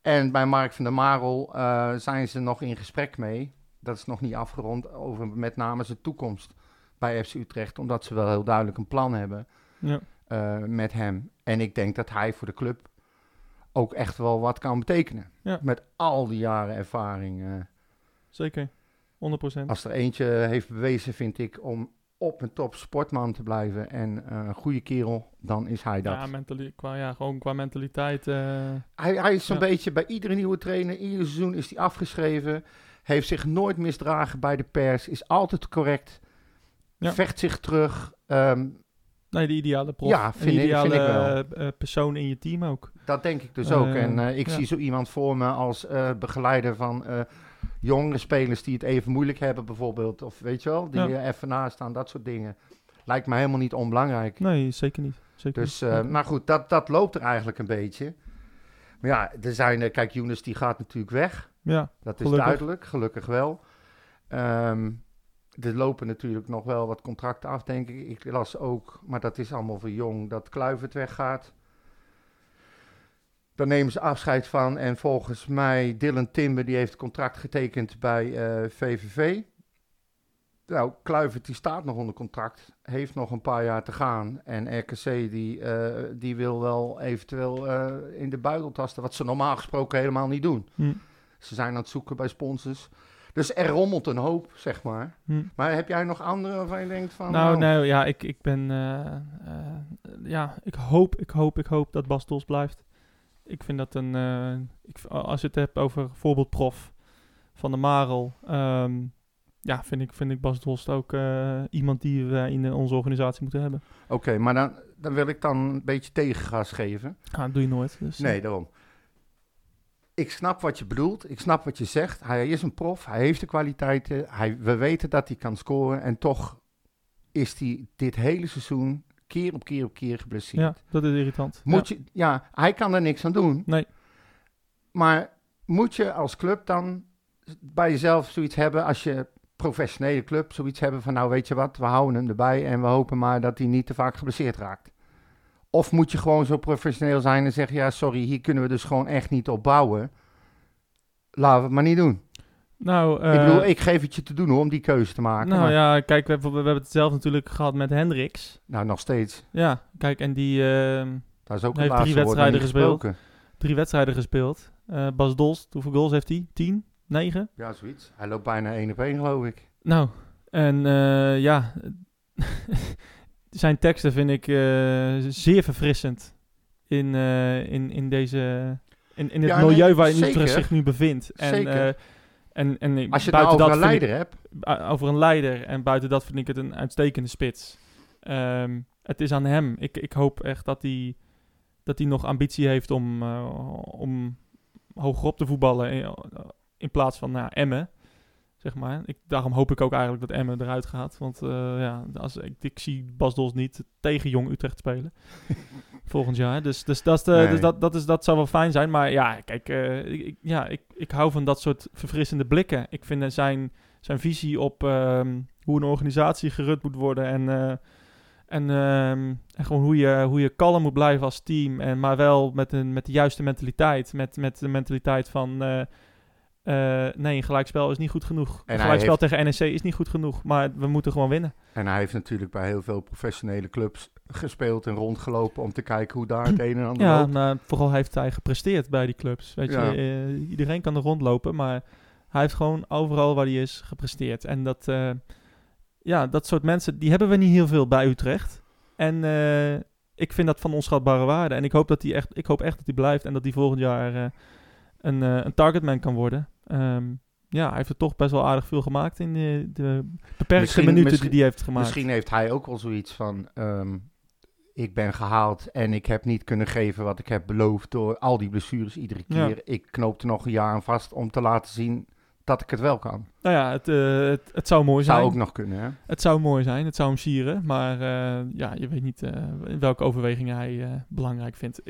En bij Mark van der Marel eh, zijn ze nog in gesprek mee. Dat is nog niet afgerond over met name zijn toekomst bij FC Utrecht, omdat ze wel heel duidelijk een plan hebben Ja. eh, met hem. En ik denk dat hij voor de club ook echt wel wat kan betekenen. Ja. Met al die jaren ervaring. eh. Zeker. 100%. als er eentje heeft bewezen, vind ik, om op een top sportman te blijven en eh, een goede kerel, dan is hij dat. Ja, mentali- qua, ja, gewoon qua mentaliteit. Hij, hij is zo'n Ja. beetje bij iedere nieuwe trainer, ieder seizoen is hij afgeschreven. Heeft zich nooit misdragen bij de pers, is altijd correct. Ja. Vecht zich terug. Ehm, nee, de ideale prof. Ja, vind ik- ideale vind ik wel. eh, eh, persoon in je team ook. dat denk ik dus ook. En eh, ik ja. zie zo iemand voor me als begeleider van jongere spelers die het even moeilijk hebben, bijvoorbeeld. Of weet je wel, die Ja. er even naast staan, dat soort dingen. Lijkt me helemaal niet onbelangrijk. Nee, zeker niet. Zeker Dus, niet. maar goed, dat, dat loopt er eigenlijk een beetje. Maar ja, er zijn, kijk, Younes die gaat natuurlijk weg. ja, Dat is Gelukkig. duidelijk, gelukkig wel. Ehm, er lopen natuurlijk nog wel wat contracten af, denk ik. Ik las ook, maar dat is allemaal voor jong, dat Kluivert weggaat. Daar nemen ze afscheid van. En volgens mij, Dylan Timber, die heeft contract getekend bij eh, VVV. Nou, Kluivert die staat nog onder contract, heeft nog een paar jaar te gaan. En RKC die, eh, die wil wel eventueel eh, in de buidel tasten, wat ze normaal gesproken helemaal niet doen. Hm. Ze zijn aan het zoeken bij sponsors. Dus er rommelt een hoop, zeg maar. Hm. Maar heb jij nog andere waarvan je denkt van... Nou, nou, nee, ja, ik, ik ben... eh, eh, ja, ik hoop, ik hoop, ik hoop dat Bas Dos blijft. Ik vind dat een... eh, ik, als je het hebt over voorbeeld prof van de Marel... ehm, ja, vind ik, vind ik Bas Dost ook iemand die we in onze organisatie moeten hebben. Oké, maar dan, dan wil ik dan een beetje tegengas geven. Ah, dat doe je nooit. Dus, Nee, daarom. Ik snap wat je bedoelt. Ik snap wat je zegt. Hij is een prof. Hij heeft de kwaliteiten. Hij, we weten dat hij kan scoren. En toch is hij dit hele seizoen keer op keer op keer geblesseerd. ja, dat is irritant. Moet ja. je, ja, hij kan er niks aan doen. Nee. Maar moet je als club dan bij jezelf zoiets hebben als je professionele club zoiets hebben van, nou weet je wat, we houden hem erbij en we hopen maar dat hij niet te vaak geblesseerd raakt. Of moet je gewoon zo professioneel zijn en zeggen, ja sorry, hier kunnen we dus gewoon echt niet op bouwen. Laten we het maar niet doen. Nou, ik eh, bedoel, ik geef het je te doen hoor, om die keuze te maken. nou maar- ja, kijk, we, hebben- we hebben het zelf natuurlijk gehad met Hendricks. Nou, nog steeds. Ja, kijk, en die ehm, Daar is ook heeft drie wedstrijden gespeeld. drie wedstrijden gespeeld. Eh, Bas Dols, hoeveel goals heeft hij? 10? 9? Ja, zoiets. Hij loopt bijna één op één, geloof ik. Nou, en eh, ja, zijn teksten vind ik eh, zeer verfrissend in, eh, in, in deze... In, in het Ja, nee, milieu waar. Utrecht zich nu bevindt. En, Zeker. eh, en, en ik- Als je het nou buiten over een dat ik- leider hebt. Uh, over een leider. En buiten dat vind ik het een uitstekende spits. Ehm, het is aan hem. Ik, ik hoop echt dat hij, dat hij nog ambitie heeft om, uh, om hogerop te voetballen. In, in plaats van nou, Emmen. Zeg maar. Ik, daarom hoop ik ook eigenlijk dat Emmen eruit gaat. Want uh, ja, als, ik, ik zie Bas Dols niet tegen Jong Utrecht spelen. volgend jaar. Dus, dus, dat, Nee. dus dat, dat, is, dat zou wel fijn zijn. Maar ja, kijk, uh, ik, ja, ik, ik hou van dat soort verfrissende blikken. Ik vind zijn, zijn visie op um, hoe een organisatie gerund moet worden. En, en, um, en gewoon hoe je, hoe je kalm moet blijven als team. En, maar wel met, een, met de juiste mentaliteit. Met, met de mentaliteit van... Uh, nee, een gelijkspel is niet goed genoeg. En een gelijkspel heeft... tegen NEC is niet goed genoeg. Maar we moeten gewoon winnen. En hij heeft natuurlijk bij heel veel professionele clubs gespeeld en rondgelopen om te kijken hoe daar het een en ander ja, loopt. maar vooral heeft hij gepresteerd bij die clubs. Weet Ja. je, uh, iedereen kan er rondlopen, maar hij heeft gewoon overal waar hij is gepresteerd. En dat, uh, ja, dat soort mensen, die hebben we niet heel veel bij Utrecht. En ik vind dat van onschatbare waarde. En ik hoop, dat hij echt, ik hoop echt dat hij blijft en dat hij volgend jaar een, een targetman kan worden. Um, ja, hij heeft er toch best wel aardig veel gemaakt in de, de beperkte Misschien- minuten die hij heeft gemaakt. Misschien heeft hij ook wel zoiets van... ehm, ik ben gehaald en ik heb niet kunnen geven wat ik heb beloofd door al die blessures iedere Ja. keer. Ik knoop er nog een jaar aan vast om te laten zien dat ik het wel kan. Nou ja, het, uh, het, het zou mooi zijn. Zou ook nog kunnen, hè? Het zou mooi zijn, het zou hem sieren, maar uh, ja, je weet niet uh, welke overwegingen hij belangrijk vindt.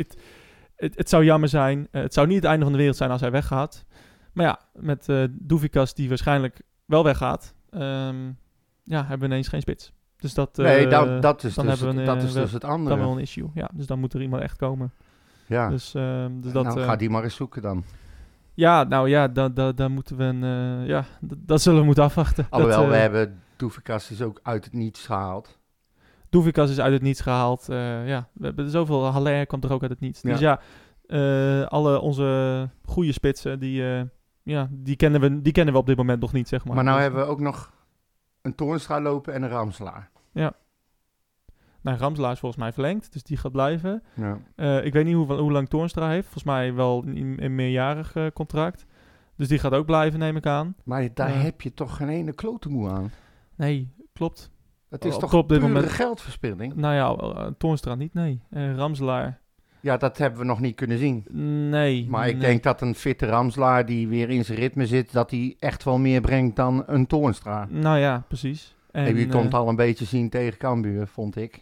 Het, het zou jammer zijn, uh, het zou niet het einde van de wereld zijn als hij weggaat. Maar ja, met uh, Doevikas die waarschijnlijk wel weggaat, um, ja, hebben we ineens geen spits. Dus dat, nee, dat, dat is, dan dus, hebben we een, dat is wel- dus het andere. dan wel een issue. Ja, dus dan moet er iemand echt komen. ja, Dus, uh, dus dat, nou, uh, ga die maar eens zoeken dan. ja, nou ja, dan da, da moeten we een, uh, ja, dat zullen we moeten afwachten. Alhoewel, dat, we uh, hebben Doevikas is ook uit het niets gehaald. Doevikas is uit het niets gehaald. eh, ja, we hebben zoveel. Haller komt er ook uit het niets. Dus ja, eh, alle onze goede spitsen, die, eh, ja, die, kennen we, die kennen we op dit moment nog niet, zeg maar. Maar, nou Dus, hebben we ook nog een Toornstra lopen en een Ramselaar. Nou, Ramselaar is volgens mij verlengd, dus die gaat blijven. Ja. Ik weet niet hoe, hoe lang Toornstra heeft. Volgens mij wel een, een meerjarig contract. Dus die gaat ook blijven, neem ik aan. Maar daar Ja. heb je toch geen ene klote moe aan. Nee, klopt. Het is Op- toch op dit pure moment- geldverspilling? Nou ja, eh, Toornstra niet, nee. Eh, Ramselaar, Ja, dat hebben we nog niet kunnen zien. nee. Maar ik nee. denk dat een fitte Ramslaar die weer in zijn ritme zit, dat hij echt wel meer brengt dan een Toornstra. Nou ja, precies. En, En, je kon het eh, al een beetje zien tegen Cambuur, vond ik.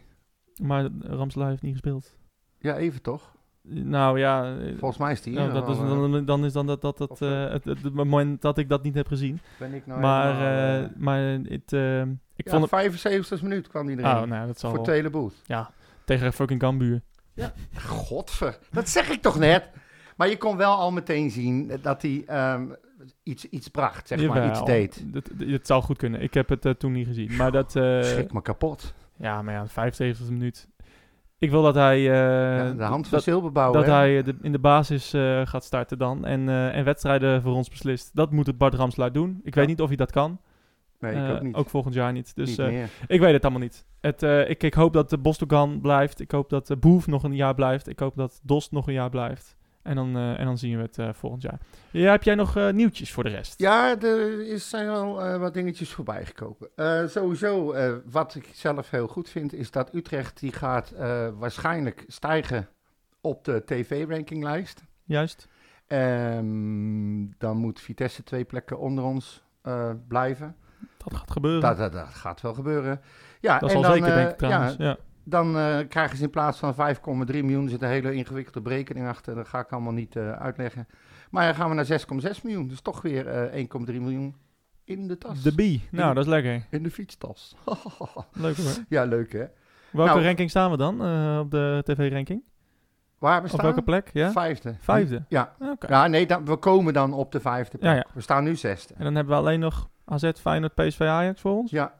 Maar Ramselaar heeft niet gespeeld. Ja, even toch? Nou ja, eh, Volgens mij is die. nou, dat is, dan, dan is dan dat, dat, dat eh, eh, het, het, moment dat ik dat niet heb gezien. ben ik nou maar helemaal, eh, eh, maar het, eh, ik ja, vond het... 75 minuut kwam die erin. Oh, nou, dat zal voor wel. Tele Booth. Ja, tegen fucking Cambuur. Godver, dat zeg ik toch net? Maar je kon wel al meteen zien dat hij ehm, iets, iets bracht, zeg maar, iets deed. Het, het zou goed kunnen. Ik heb het eh, toen niet gezien. Maar dat... eh, Schrik me kapot. ja, maar ja, 75 minuut. Ik wil dat hij... eh, Ja, de hand van dat, Silberbouw, dat hij eh, de- in de basis eh, gaat starten dan. En, en wedstrijden voor ons beslist. Dat moet het Bart Ramslaar doen. Ik weet niet of hij dat kan. Nee, ik ook niet. volgend jaar niet. Dus niet ik weet het allemaal niet. Het, ik, ik hoop dat de Bostogan blijft. Ik hoop dat de Boef nog een jaar blijft. Ik hoop dat Dost nog een jaar blijft. En dan, eh, en dan zien we het eh, volgend jaar. Ja, heb jij nog eh, nieuwtjes voor de rest? Ja, er is, zijn wel eh, wat dingetjes voorbij gekomen. Sowieso, wat ik zelf heel goed vind, is dat Utrecht die gaat waarschijnlijk stijgen op de tv-rankinglijst. Juist. Ehm, dan moet Vitesse twee plekken onder ons blijven. Dat gaat gebeuren. Dat, dat, dat gaat wel gebeuren. Ja, dat en is al dan, zeker, denk ik trouwens. Ja, Ja. Dan eh, krijgen ze in plaats van 5,3 miljoen, er zit een hele ingewikkelde berekening achter, dat ga ik allemaal niet eh, uitleggen. Maar dan gaan we naar 6,6 miljoen, dus toch weer eh, 1,3 miljoen in de tas. De B. Nou, In- dat is lekker. In de fietstas. Leuk hoor. ja, leuk hè. Welke Nou. ranking staan we dan op de tv-ranking? Waar we Op welke plek? Ja? Vijfde. Vijfde? Ja. Oké. Ja, nee, dan, we komen dan op de vijfde plek. Ja, ja. We staan nu zesde. En dan hebben we alleen nog AZ, Feyenoord, PSV, Ajax voor ons. Ja,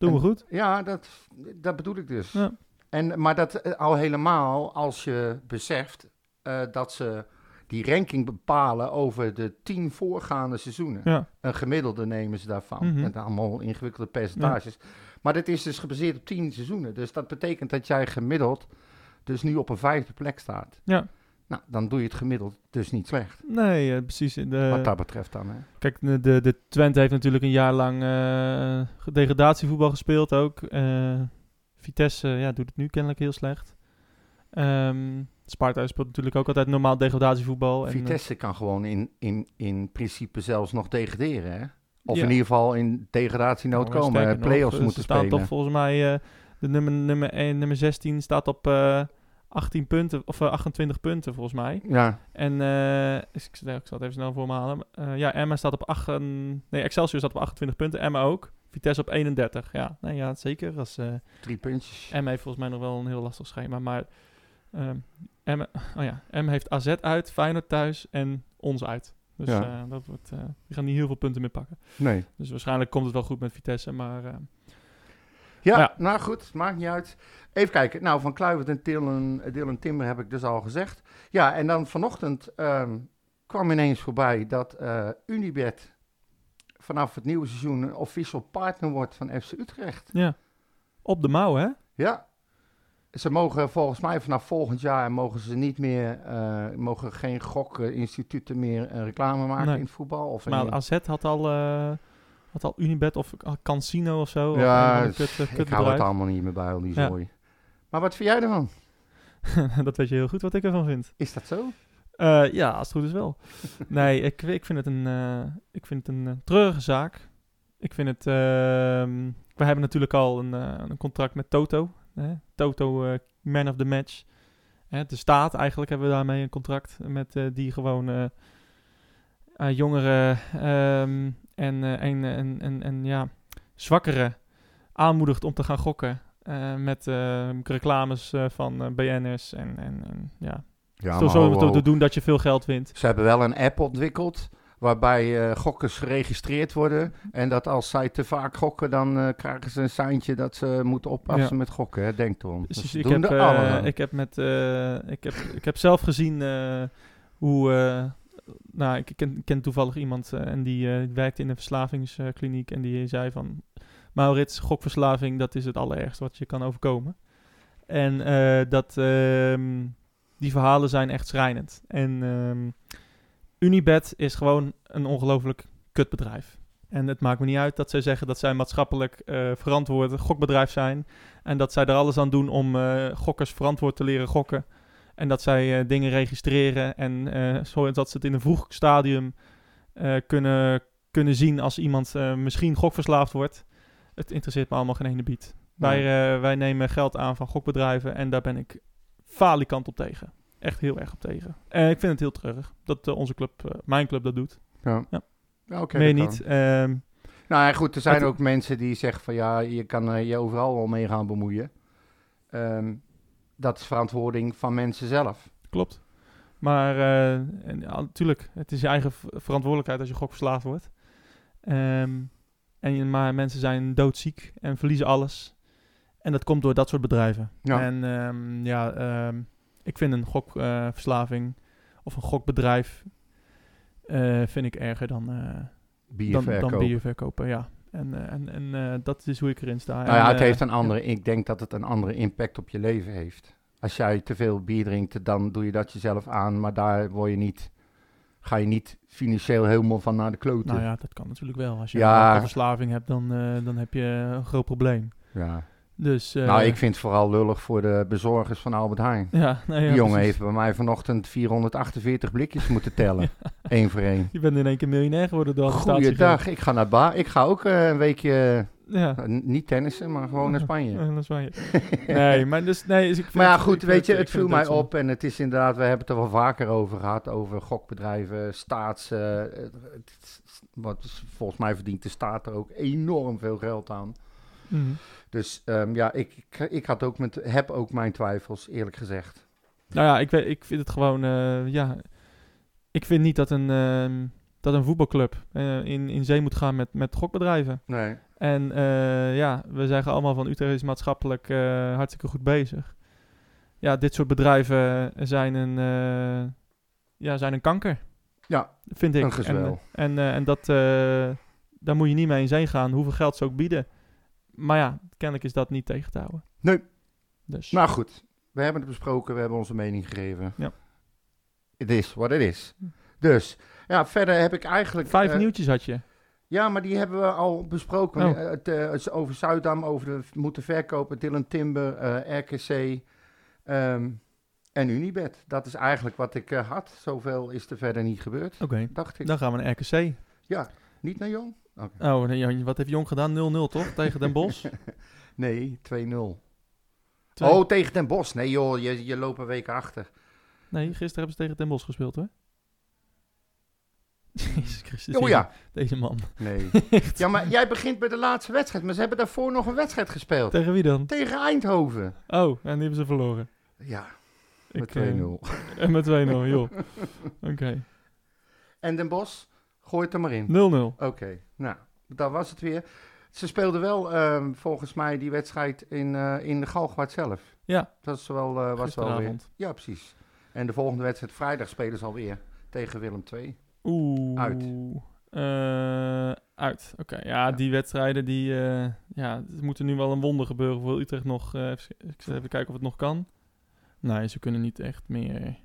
Doen we En- goed. ja dat, dat bedoel ik dus. Ja. En, maar dat eh, al helemaal als je beseft eh, dat ze die ranking bepalen over de tien voorgaande seizoenen. Ja. Een gemiddelde nemen ze daarvan. Mhm. Met allemaal ingewikkelde percentages. Maar dit is dus gebaseerd op tien seizoenen. Dus dat betekent dat jij gemiddeld dus nu op een vijfde plek staat. Ja. Nou, dan doe je het gemiddeld dus niet slecht. Nee, eh, precies. De, wat dat betreft dan. Hè. Kijk, de, de, de Twente heeft natuurlijk een jaar lang eh, degradatievoetbal gespeeld ook. Eh, Vitesse ja, doet het nu kennelijk heel slecht. Ehm Sparta speelt natuurlijk ook altijd normaal degradatievoetbal. En, eh, Vitesse kan gewoon in, in, in principe zelfs nog degraderen. Hè? Of Ja. in ieder geval in degradatienood Nou, komen. eh, nog, Play-offs eh, moeten spelen. toch volgens mij, eh, de nummer, nummer, 1, nummer 16 staat op eh 18 punten, of eh, 28 punten volgens mij. Ja, En eh, ik, ik zal het even snel voor me halen. Eh, ja, Emma staat op 8, nee, Excelsior staat op 28 punten, Emma ook. Vitesse op 31, ja. Nee, ja, zeker. Als, eh drie puntjes. Emma heeft volgens mij nog wel een heel lastig schema, maar ehm Emma, oh ja, Emma heeft AZ uit, Feyenoord thuis en ons uit. Dus Ja. eh, dat wordt, eh, die gaan niet heel veel punten meer pakken. Nee. Dus waarschijnlijk komt het wel goed met Vitesse, maar... eh, Ja, Ja. nou goed, maakt niet uit. Even kijken. Nou, van Kluivert en Dylan, Dylan Timber heb ik dus al gezegd. Ja, en dan vanochtend ehm, kwam ineens voorbij dat eh, Unibet vanaf het nieuwe seizoen een official partner wordt van FC Utrecht. Ja. Op de mouw, hè? Ja. Ze mogen volgens mij vanaf volgend jaar mogen ze niet meer, eh, mogen geen gokinstituten meer eh, reclame maken Nee. in het voetbal. Of in- Maar AZ had al, had al Unibet of Cansino of zo. ja, of kut, eh, ik hou het allemaal niet meer bij, al die Ja. zooi. Maar wat vind jij ervan? dat weet je heel goed wat ik ervan vind. Is dat zo? Eh, ja, als het goed is wel. nee, ik, ik vind het een, eh, ik vind het een treurige zaak. Ik vind het... ehm, we hebben natuurlijk al een, een contract met Toto. Hè? Toto, man of the match. Hè, de staat eigenlijk hebben we daarmee een contract met die gewoon jongeren ehm, en, eh, en, en, en, en ja, zwakkeren aanmoedigt om te gaan gokken. eh, met eh, reclames eh, van eh, BN'ers en, en, en ja, Ja, zo, zo ho, te, ho. te doen dat je veel geld wint. Ze hebben wel een app ontwikkeld waarbij eh, gokkers geregistreerd worden. En dat als zij te vaak gokken, dan eh, krijgen ze een seintje dat ze moeten oppassen Ja. met gokken. Hè? Denk erom. Dus Dus ik, heb, eh, ik heb met, eh, ik heb, ik heb zelf gezien eh, hoe, eh, nou, ik ken, ken toevallig iemand eh, en die eh, werkte in een verslavingskliniek en die zei van, Maurits, gokverslaving, dat is het allerergste wat je kan overkomen. En eh, dat, ehm, die verhalen zijn echt schrijnend. En ehm, Unibet is gewoon een ongelooflijk kutbedrijf. En het maakt me niet uit dat zij zeggen dat zij maatschappelijk eh verantwoord gokbedrijf zijn. En dat zij er alles aan doen om gokkers verantwoord te leren gokken. En dat zij eh, dingen registreren en eh zodat ze het in een vroeg stadium eh, kunnen, kunnen zien als iemand misschien gokverslaafd wordt. Het interesseert me allemaal geen ene biet. Wij, wij nemen geld aan van gokbedrijven en daar ben ik falikant op tegen. Echt heel erg op tegen. En ik vind het heel treurig dat onze club, mijn club, dat doet. Ja. Ja. Ja, oké, Meer dat kan. niet. Ehm, Nou ja, goed, er zijn ook mensen die zeggen van ja, je kan je overal wel mee gaan bemoeien. Ehm, dat is verantwoording van mensen zelf. Klopt. Maar eh, en, ja, natuurlijk, het is je eigen verantwoordelijkheid als je gokverslaafd wordt. Ehm, en, maar mensen zijn doodziek en verliezen alles. En dat komt door dat soort bedrijven. Ja. En ehm, ja, ehm, ik vind een gokverslaving of een gokbedrijf eh, vind ik erger dan, eh Bier dan, dan bier verkopen. Ja. En, eh, en, en eh, dat is hoe ik erin sta. Nou ja, En, het eh, heeft een andere, ik denk dat het een andere impact op je leven heeft. Als jij te veel bier drinkt, dan doe je dat jezelf aan, maar daar word je niet, ga je niet financieel helemaal van naar de kloten. Nou ja, dat kan natuurlijk wel. Als je Ja. een verslaving hebt, dan, dan heb je een groot probleem. Ja. Dus, eh, nou, ik vind het vooral lullig voor de bezorgers van Albert Heijn. Ja, nee, ja, Die jongen precies. heeft bij mij vanochtend 448 blikjes moeten tellen. Eén voor één. Je bent in één keer miljonair geworden door. Goeiedag, ik ga naar ba. Ik ga ook eh, een weekje Ja. Eh, niet tennissen, maar gewoon naar Spanje. Naar Spanje. nee, maar dus... Nee, dus ik vind Maar ja, goed, weet je, het viel mij op en het is inderdaad, we hebben het er wel vaker over gehad, over gokbedrijven, staats... het- wat volgens mij verdient de staat er ook enorm veel geld aan. Mhm. Dus ehm, ja, ik, ik, had ook met, heb ook mijn twijfels, eerlijk gezegd. Nou ja, ik, weet, ik vind het gewoon... eh, ja, ik vind niet dat een, ehm, dat een voetbalclub eh, in, in zee moet gaan met, met gokbedrijven. Nee. En eh, ja, we zeggen allemaal van Utrecht is maatschappelijk hartstikke goed bezig. Ja, dit soort bedrijven zijn een, ja, zijn een kanker. Ja, vind ik. een gezwel. En, en, en dat, daar moet je niet mee in zee gaan, hoeveel geld ze ook bieden. Maar ja, kennelijk is dat niet tegen te houden. Nee. Dus, Nou goed, we hebben het besproken, we hebben onze mening gegeven. Ja. Het is wat het is. Dus, ja, verder heb ik eigenlijk... vijf eh, nieuwtjes had je. Ja, maar die hebben we al besproken. Oh. Eh, Het, eh, het over Zuidam, over de moeten verkopen, Dylan Timber, RKC ehm, en Unibet. Dat is eigenlijk wat ik had. Zoveel is er verder niet gebeurd, Oké, dacht ik. dan gaan we naar RKC. Ja, niet naar Jong? Oké. Oh, wat heeft Jong gedaan? 0-0 toch? Tegen Den Bosch? Nee, 2-0. Twee- Oh, tegen Den Bosch. Nee joh, je, je loopt een week achter. Nee, gisteren hebben ze tegen Den Bosch gespeeld hoor. Jezus Christus. Oh ja, Deze man. nee. Ja, maar jij begint bij de laatste wedstrijd. Maar ze hebben daarvoor nog een wedstrijd gespeeld. Tegen wie dan? Tegen Eindhoven. Oh, en die hebben ze verloren. Ja, met eh, 2-0. En met 2-0, joh. Oké. 0-0. En Den Bosch, gooi het er maar in. Oké, nou, dat was het weer. Ze speelden wel ehm, volgens mij die wedstrijd in, eh, in de Galgwaard zelf. Ja. Dat is wel, eh, was wel weer. Ja, precies. En de volgende wedstrijd vrijdag spelen ze alweer tegen Willem II. Oeh. Uit. Eh, uit. Oké, ja, die wedstrijden, die, ja, er moet er nu wel een wonder gebeuren voor Utrecht nog. even, even kijken of het nog kan. Nee, ze kunnen niet echt meer.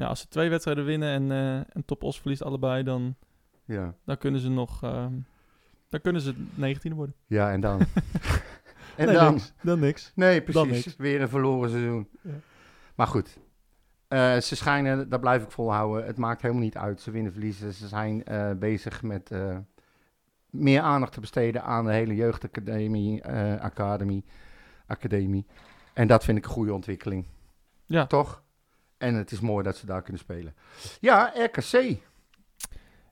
Ja, als ze twee wedstrijden winnen en, eh en Top Os verliest allebei, dan, Ja, dan kunnen ze nog. ehm, dan kunnen ze 19 worden. ja en dan? en nee, dan? Niks. Dan niks. Nee, precies. niks. Weer een verloren seizoen. Ja. Maar goed. Eh, ze schijnen, daar blijf ik volhouden. Het maakt helemaal niet uit. Ze winnen, verliezen. Ze zijn eh, bezig met meer aandacht te besteden aan de hele jeugdacademie, academie, academie. En dat vind ik een goede ontwikkeling. Ja. Toch? En het is mooi dat ze daar kunnen spelen. Ja, RKC.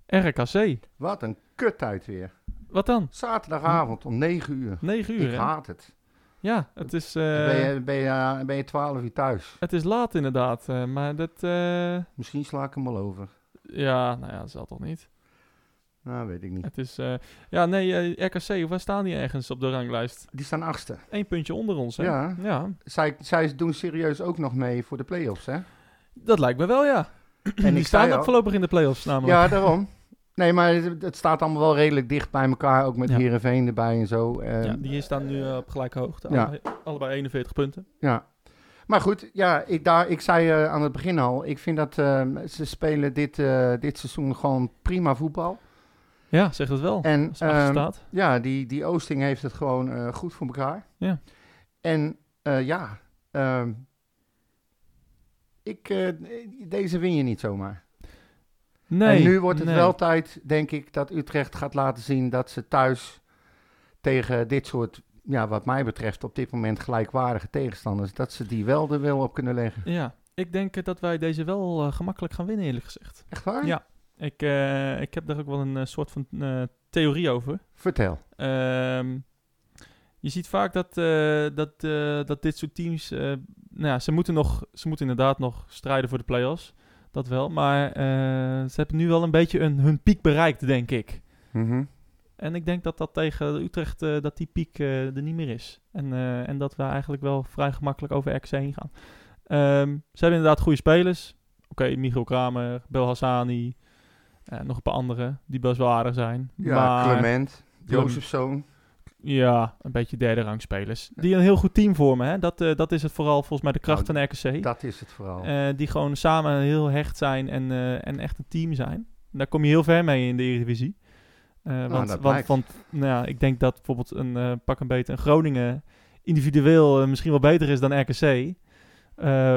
RKC. Wat een kuttijd weer. Wat dan? Zaterdagavond om 9 uur. 9 uur, Ik hè? haat het. Ja, het is, eh, ben, je, ben, je, ben je 12 uur thuis. het is laat inderdaad. eh, maar dat... eh, Misschien sla ik hem wel over. ja, nou ja, dat zal toch niet. Nou, weet ik niet. Het is... ja, nee, RKC, waar staan die ergens op de ranglijst? Die staan achtste. Eén puntje onder ons, hè? Ja. Ja, Zij, zij doen serieus ook nog mee voor de play-offs, hè? Dat lijkt me wel, ja. En die staan ook voorlopig in de play-offs namelijk. Ja, daarom. Nee, maar het, het staat allemaal wel redelijk dicht bij elkaar. Ook met Ja. Heerenveen erbij en zo. Ja, die staan nu eh, op gelijke hoogte. Ja. Allebei, allebei 41 punten. Ja. Maar goed, ja, ik, daar, ik zei eh, aan het begin al, ik vind dat eh, ze spelen dit, eh, dit seizoen gewoon prima voetbal. Ja, zeg het wel. En ehm, staat. ja, die, die Oosting heeft het gewoon goed voor elkaar. Ja. En ja, ehm, ik, eh, deze win je niet zomaar. Nee. en nu wordt het nee. wel tijd, denk ik, dat Utrecht gaat laten zien dat ze thuis tegen dit soort, ja, wat mij betreft, op dit moment gelijkwaardige tegenstanders, dat ze die wel er wel op kunnen leggen. Ja, ik denk dat wij deze wel eh, gemakkelijk gaan winnen, eerlijk gezegd. Echt waar? Ja. Ik, eh, ik heb daar ook wel een soort van theorie over. Vertel. Ehm, je ziet vaak dat, eh, dat, eh, dat dit soort teams... eh, nou ja, ze moeten, nog, ze moeten inderdaad nog strijden voor de play-offs. Dat wel. Maar ze hebben nu wel een beetje een, hun piek bereikt, denk ik. Mhm. En ik denk dat dat tegen Utrecht, eh, dat die piek er niet meer is. En, en dat we eigenlijk wel vrij gemakkelijk over RKC heen gaan. Ehm, ze hebben inderdaad goede spelers. Oké, Michiel Kramer, Bel Hassani. nog een paar anderen die best wel aardig zijn. Ja, maar, Clement, Jozefzoon. Ja, een beetje derde rang spelers. Die een heel goed team vormen. Hè? Dat, eh, dat is het vooral volgens mij de kracht Nou, van RKC. Dat is het vooral. Eh, die gewoon samen heel hecht zijn en, eh, en echt een team zijn. Daar kom je heel ver mee in de Eredivisie. Want Nou, want, want nou ja, ik denk dat bijvoorbeeld een pak een beter een Groningen individueel misschien wel beter is dan RKC.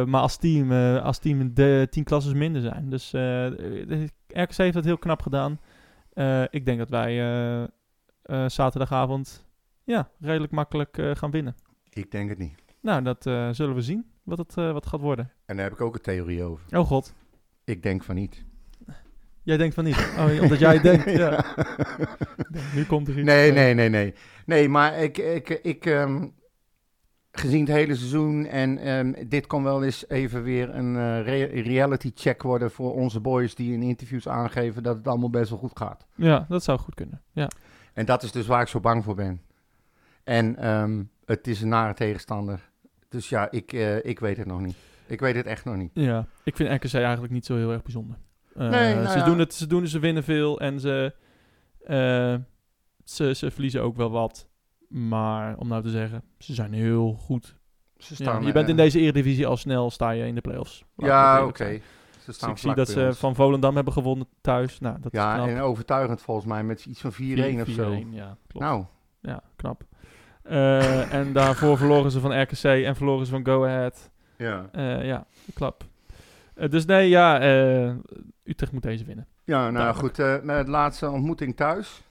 Maar als team, als team de tien klasses minder zijn. Dus RKC heeft dat heel knap gedaan. Ik denk dat wij zaterdagavond ja, redelijk makkelijk eh, gaan winnen. Ik denk het niet. Nou, dat eh, zullen we zien, wat het, eh, wat gaat worden. En daar heb ik ook een theorie over. Oh god, Ik denk van niet. jij denkt van niet. Oh, omdat jij denkt, ja. Nu komt er iets. Nee, nee, nee, nee. Nee, maar ik, ik, ik ehm, gezien het hele seizoen en ehm, dit kon wel eens even weer een re- reality check worden voor onze boys die in interviews aangeven dat het allemaal best wel goed gaat. Ja, dat zou goed kunnen. Ja, En dat is dus waar ik zo bang voor ben. En ehm, het is een nare tegenstander. Dus ja, ik, eh, ik weet het nog niet. Ik weet het echt nog niet. ja. ik vind RKC eigenlijk niet zo heel erg bijzonder. Eh, Nee, nou ze, ja. doen het, ze doen het, ze winnen veel en ze, eh, ze, ze verliezen ook wel wat. Maar om nou te zeggen, ze zijn heel goed. Ze Ja, staan, je bent in deze eredivisie al snel, sta je in de play-offs. Ja, oké. Ze Dus ik zie dat ze van Volendam hebben gewonnen thuis. Nou, dat is Ja, en overtuigend volgens mij met iets van 4-1 of zo. 4-1, Ja, klopt. Nou, Ja, knap. Eh, en daarvoor verloren ze van RKC en verloren ze van Go Ahead. ja. Eh, ja, klap. Eh, dus nee, ja, Utrecht moet deze winnen. Ja, nou goed. met laatste ontmoeting thuis.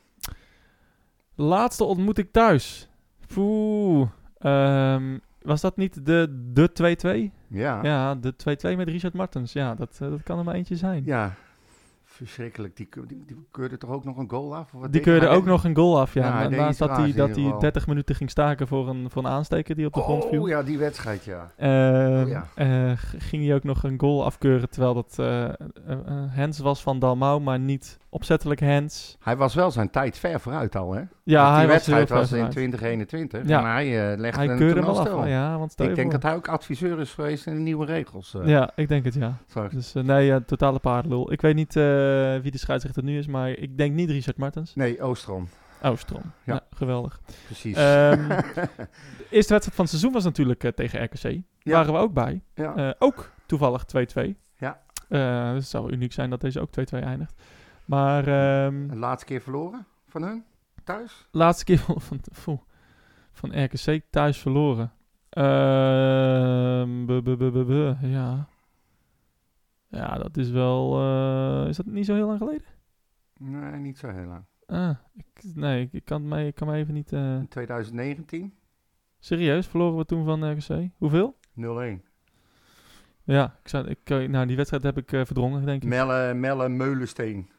Laatste ontmoeting thuis. Poeh. Ehm, was dat niet de de 2-2? Ja. Ja, de 2-2 met Richard Martens. Ja, dat, dat kan er maar eentje zijn. Ja. Verschrikkelijk. Die, die, die keurde toch ook nog een goal af? Of wat Die keurde hij? ook nog een goal af, ja. Naast dat hij, dat hij geval. 30 minuten ging staken voor een, voor een aansteker die op de grond viel. Oh ja, die wedstrijd, ja. Ehm, Oh, ja. eh, ging hij ook nog een goal afkeuren terwijl dat eh eh, hands was van Dalmau, maar niet opzettelijk hands. Hij was wel zijn tijd ver vooruit al, hè? Ja, Want hij die was heel wedstrijd was, in vooruit. 2021. Ja. En hij eh legde Hij een af, ja, want Ik denk dat hij ook adviseur is geweest in de nieuwe regels. eh. Ja, ik denk het, ja. Dus eh, nee, ja, totale paardenlul. Ik weet niet wie de scheidsrechter nu is, maar ik denk niet Richard Martens. Nee, Oostrom. Oh, Strom. Ja. Geweldig. Precies. Ehm, de eerste wedstrijd van het seizoen was natuurlijk tegen RKC. Daar Ja. waren we ook bij. ja. Ook toevallig 2-2. Ja. Dus het zou uniek zijn dat deze ook 2-2 eindigt. Maar ehm, laatste keer verloren van hun? Thuis? laatste keer van, van, van, RKC thuis verloren. Ehm, bu, ja. Ja, dat is wel... eh, is dat niet zo heel lang geleden? Nee, niet zo heel lang. Ah, ik, nee, ik, kan, mij, ik kan me even niet... eh, In 2019? serieus, verloren we toen van RKC? Hoeveel? 0-1. Ja, ik zou, ik, eh, nou, die wedstrijd heb ik eh, verdrongen, denk ik. Melle, Melle Meulensteen.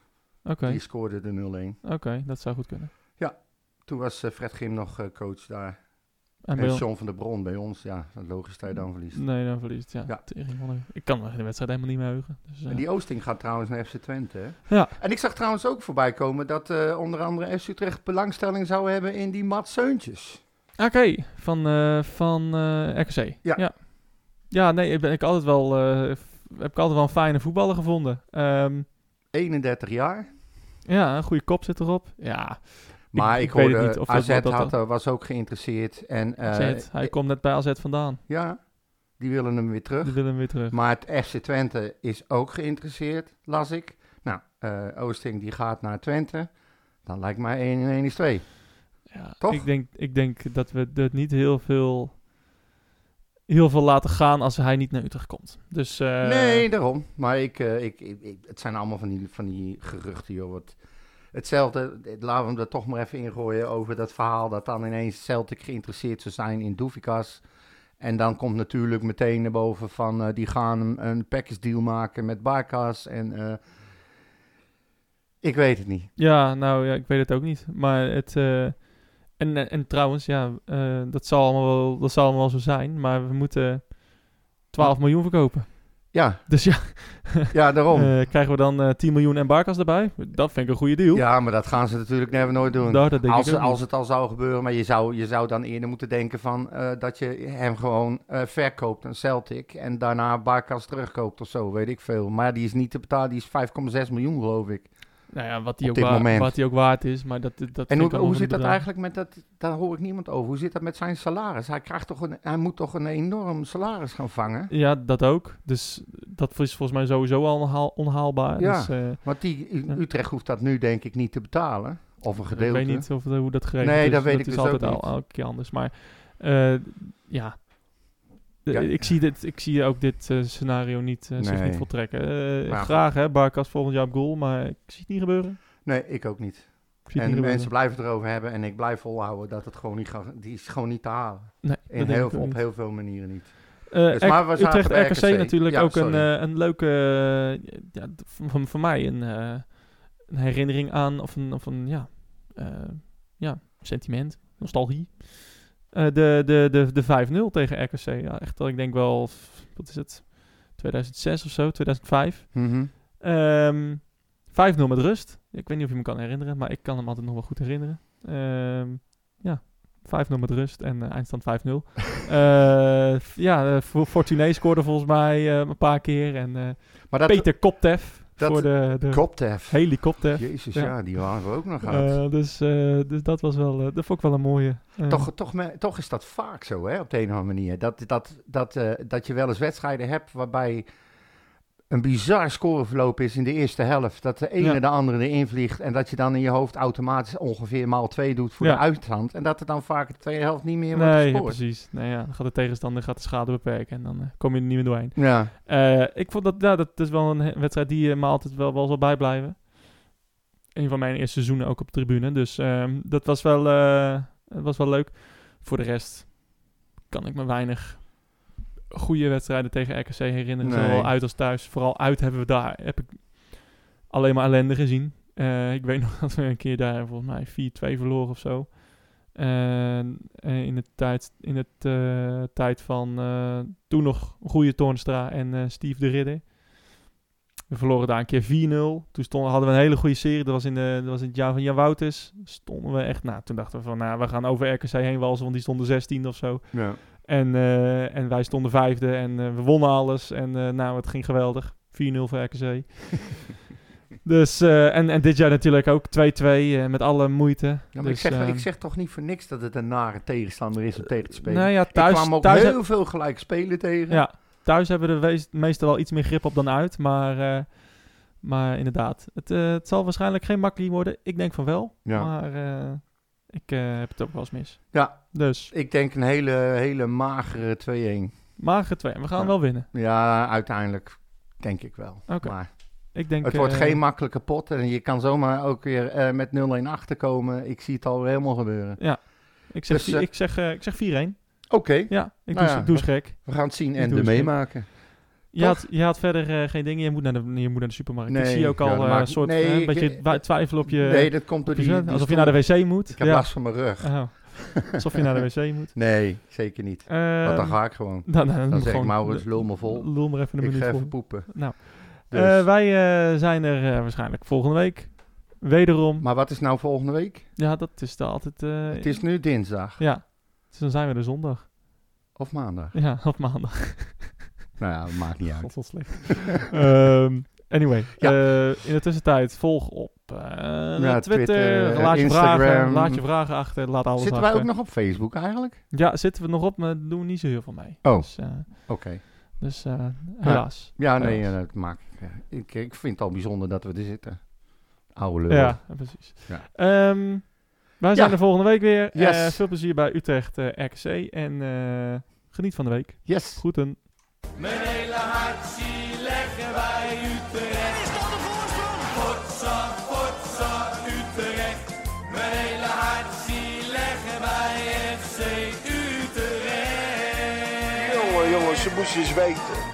Die scoorde de 0-1. oké, dat zou goed kunnen. Toen was eh, Fred Grim nog eh, coach daar. En En John van der Bron bij ons. Ja, logisch dat je dan verliest. Nee, dan verliest ja. Ja. Ik kan me de wedstrijd helemaal niet meer heugen. Dus, eh, En die Oosting gaat trouwens naar FC Twente. Hè? Ja. En ik zag trouwens ook voorbij komen dat eh, onder andere FC Utrecht belangstelling zou hebben in die Mats Seuntjes. Oké, van, eh, van eh, RKC. Ja. ja. Ja, nee, ik ben ik altijd wel, eh, heb ik altijd wel een fijne voetballer gevonden. Ehm, 31 jaar. ja, een goede kop zit erop. Ja, Maar ik, ik weet het hoorde, niet of AZ dat had, eh, was ook geïnteresseerd. En, eh, AZ, hij komt net bij AZ vandaan. Ja, die willen hem weer terug. Die willen hem weer terug. Maar het FC Twente is ook geïnteresseerd, las ik. Nou, eh, Oosting die gaat naar Twente. Dan lijkt mij 1 en 1 is 2. Ja, Toch? Ik denk, ik denk dat we het niet heel veel, heel veel laten gaan als hij niet naar Utrecht komt. Dus, eh, nee, daarom. Maar ik, eh, ik, ik, ik- het zijn allemaal van die, van die geruchten, joh. Wat, hetzelfde, laten we hem er toch maar even ingooien over dat verhaal dat dan ineens Celtic geïnteresseerd zou zijn in Doefikas. En dan komt natuurlijk meteen naar boven van eh, die gaan een, een package deal maken met Barkas. En ik weet het niet. Ja, nou ja, ik weet het ook niet. Maar het. Eh, en, en, en trouwens, ja, eh, dat, zal allemaal wel, dat zal allemaal wel zo zijn. Maar we moeten 12 miljoen verkopen. Ja, Dus ja, ja daarom. eh, krijgen we dan eh 10 miljoen en Barkas erbij? Dat vind ik een goede deal. Ja, maar dat gaan ze natuurlijk never nooit doen. Nou, dat denk als, ik als het al zou gebeuren, maar je zou, je zou dan eerder moeten denken van eh, dat je hem gewoon eh, verkoopt aan Celtic en daarna Barkas terugkoopt of zo, weet ik veel. Maar die is niet te betalen, die is 5,6 miljoen geloof ik. Nou ja, wat die, ook wat die ook waard is. Maar dat, dat En ik hoe, hoe zit dat eigenlijk met dat, daar hoor ik niemand over, hoe zit dat met zijn salaris? Hij, krijgt toch een, hij moet toch een enorm salaris gaan vangen? Ja, dat ook. Dus dat is volgens mij sowieso al onhaal- onhaalbaar. Ja. Dus, eh, Want die. Utrecht hoeft dat nu denk ik niet te betalen, of een ik gedeelte. weet niet of, hoe dat geregeld Nee, is. dat weet ik is dus altijd ook al niet. elke keer anders. Maar eh, ja, Ja. Ik, zie dit, ik zie ook dit eh, scenario niet, eh, zich niet voltrekken. Eh, Maar graag hè, Barkas volgend jaar op goal, maar ik zie het niet gebeuren. Nee, ik ook niet. En niet de mensen blijven het erover hebben. En ik blijf volhouden dat het gewoon niet, ga- die is gewoon niet te halen. Nee, In heel, op niet. heel veel manieren niet. Eh, Dus, maar Utrecht bij RKC, RKC. natuurlijk Ja, ook een, eh, een leuke, eh, ja, van, van mij een, eh, een herinnering aan, of een, of een ja, eh, ja, sentiment, nostalgie. Eh, de de, de, de 5-0 tegen RKC. Ja, echt dat ik denk wel, wat is het, 2006 of zo, 2005. Mhm. Ehm 5-0 met rust. Ik weet niet of je me kan herinneren, maar ik kan hem altijd nog wel goed herinneren. Ehm, ja, 5-0 met rust en eh, eindstand 5-0. Eh, f- ja, uh, Fortuné scoorde volgens mij eh, een paar keer. En eh, Maar dat Peter Koptef dat- voor de, de helikopter. Jezus, Ja. ja. die waren we ook nog gehad. Eh, dus, eh, dus dat was wel, eh, dat vond ik wel een mooie. toch, toch, me- toch is dat vaak zo, hè, op de een of andere manier. Dat, dat, dat, dat je wel eens wedstrijden hebt waarbij een bizar scoreverloop is in de eerste helft. Dat de ene Ja. de andere erin vliegt. En dat je dan in je hoofd automatisch ongeveer maal twee doet voor Ja. de uitstand. En dat er dan vaak de tweede helft niet meer wordt Nee, ja, gescoord. precies. Nee, ja, dan gaat de tegenstander gaat de schade beperken en dan eh, kom je er niet meer doorheen. Ja, Eh, ik vond dat, ja, dat is wel een wedstrijd die eh, me altijd wel, wel zal bijblijven. Een van mijn eerste seizoenen ook op de tribune. Dus ehm, dat was wel, was wel leuk. Voor de rest kan ik me weinig goede wedstrijden tegen RKC herinneren. Nee. Zowel uit als thuis. Vooral uit hebben we daar, heb ik alleen maar ellende gezien. Eh, ik weet nog dat we een keer daar volgens mij 4-2 verloren of zo. En eh, in de tijd, in het, eh, tijd van toen nog goede Toornstra en Steve de Ridder. We verloren daar een keer 4-0. Toen stonden, hadden we een hele goede serie. Dat was in, de, dat was in het jaar van Jan Wouters. Stonden we echt... Nou, toen dachten we van... Nou, we gaan over RKC heen walsen. Want die stonden 16 of zo. ja. En, eh, en wij stonden vijfde. En eh, we wonnen alles. En eh, nou, het ging geweldig. 4-0 voor RKC. dus, en, en dit jaar natuurlijk ook 2-2. eh, met alle moeite. Ja, maar Dus, ik, zeg, ehm, ik zeg toch niet voor niks dat het een nare tegenstander is om tegen te spelen. Nou ja, ik thuis, kwam ook thuis, heel veel gelijk spelen tegen. ja, thuis hebben we wees- meestal wel iets meer grip op dan uit. Maar, maar inderdaad, het, het zal waarschijnlijk geen makkie worden. Ik denk van wel. Ja. Maar ik eh, heb het ook wel eens mis. Ja. Dus, Ik denk een hele, hele magere 2-1. mager 2. We gaan Ja. wel winnen. Ja, uiteindelijk denk ik wel. Oké. Maar Ik denk, het wordt eh, geen makkelijke pot en je kan zomaar ook weer eh, met 0-1 achterkomen. Ik zie het al helemaal gebeuren. Ik zeg, Dus, ik zeg, ik zeg 4-1. Oké, Ja, ik Nou doe, ja, doe gek. we gaan het zien Ik en er eens meemaken. Je had, je had verder eh, geen dingen. Je moet, naar de, je moet naar de supermarkt. ik Nee, zie ook ja, al dat eh, een soort nee, een ik- beetje ik- twijfel op je... nee, dat komt door die, alsof je naar de wc moet. Ik heb ja. last van mijn rug. Oh. Alsof je naar de wc moet. Nee, zeker niet. Want dan ga ik gewoon. dan, dan, Dan moet zeg ik, Maurits, lul me vol. Lul maar even een Ik minuut ga vol. even poepen. Nou, Dus. wij zijn er waarschijnlijk volgende week. Wederom. maar wat is nou volgende week? Ja, dat is er altijd... Het is nu dinsdag Ja. Dus dan zijn we er zondag. of maandag. Ja, op maandag. Nou ja, maakt niet uit. God, wat slecht. Ehm, anyway. Ja. eh, in de tussentijd volg op eh, Twitter. Twitter, laat, je Instagram. vragen, laat je vragen achter. Laat alles Zitten wij ook nog op Facebook eigenlijk? Ja, zitten we nog op, maar doen we niet zo heel veel mee. Oh. Dus, eh, Oké. dus eh, helaas. Ja, nee, Helaas. eh, dat maakt. ja. Ik, ik vind het al bijzonder dat we er zitten. Oude lul. Ja, precies. Ja. Ehm, wij zijn Ja. er volgende week weer. Yes. Eh, veel plezier bij Utrecht eh, RKC. En eh, geniet van de week. Yes. Groeten. Mijn hele hart zie leggen wij Utrecht. Is dat de voorsprong? Potsa, potsa, Utrecht. Mijn hele hart zie leggen wij FC Utrecht. Jongen, jongens, ze moesten eens weten.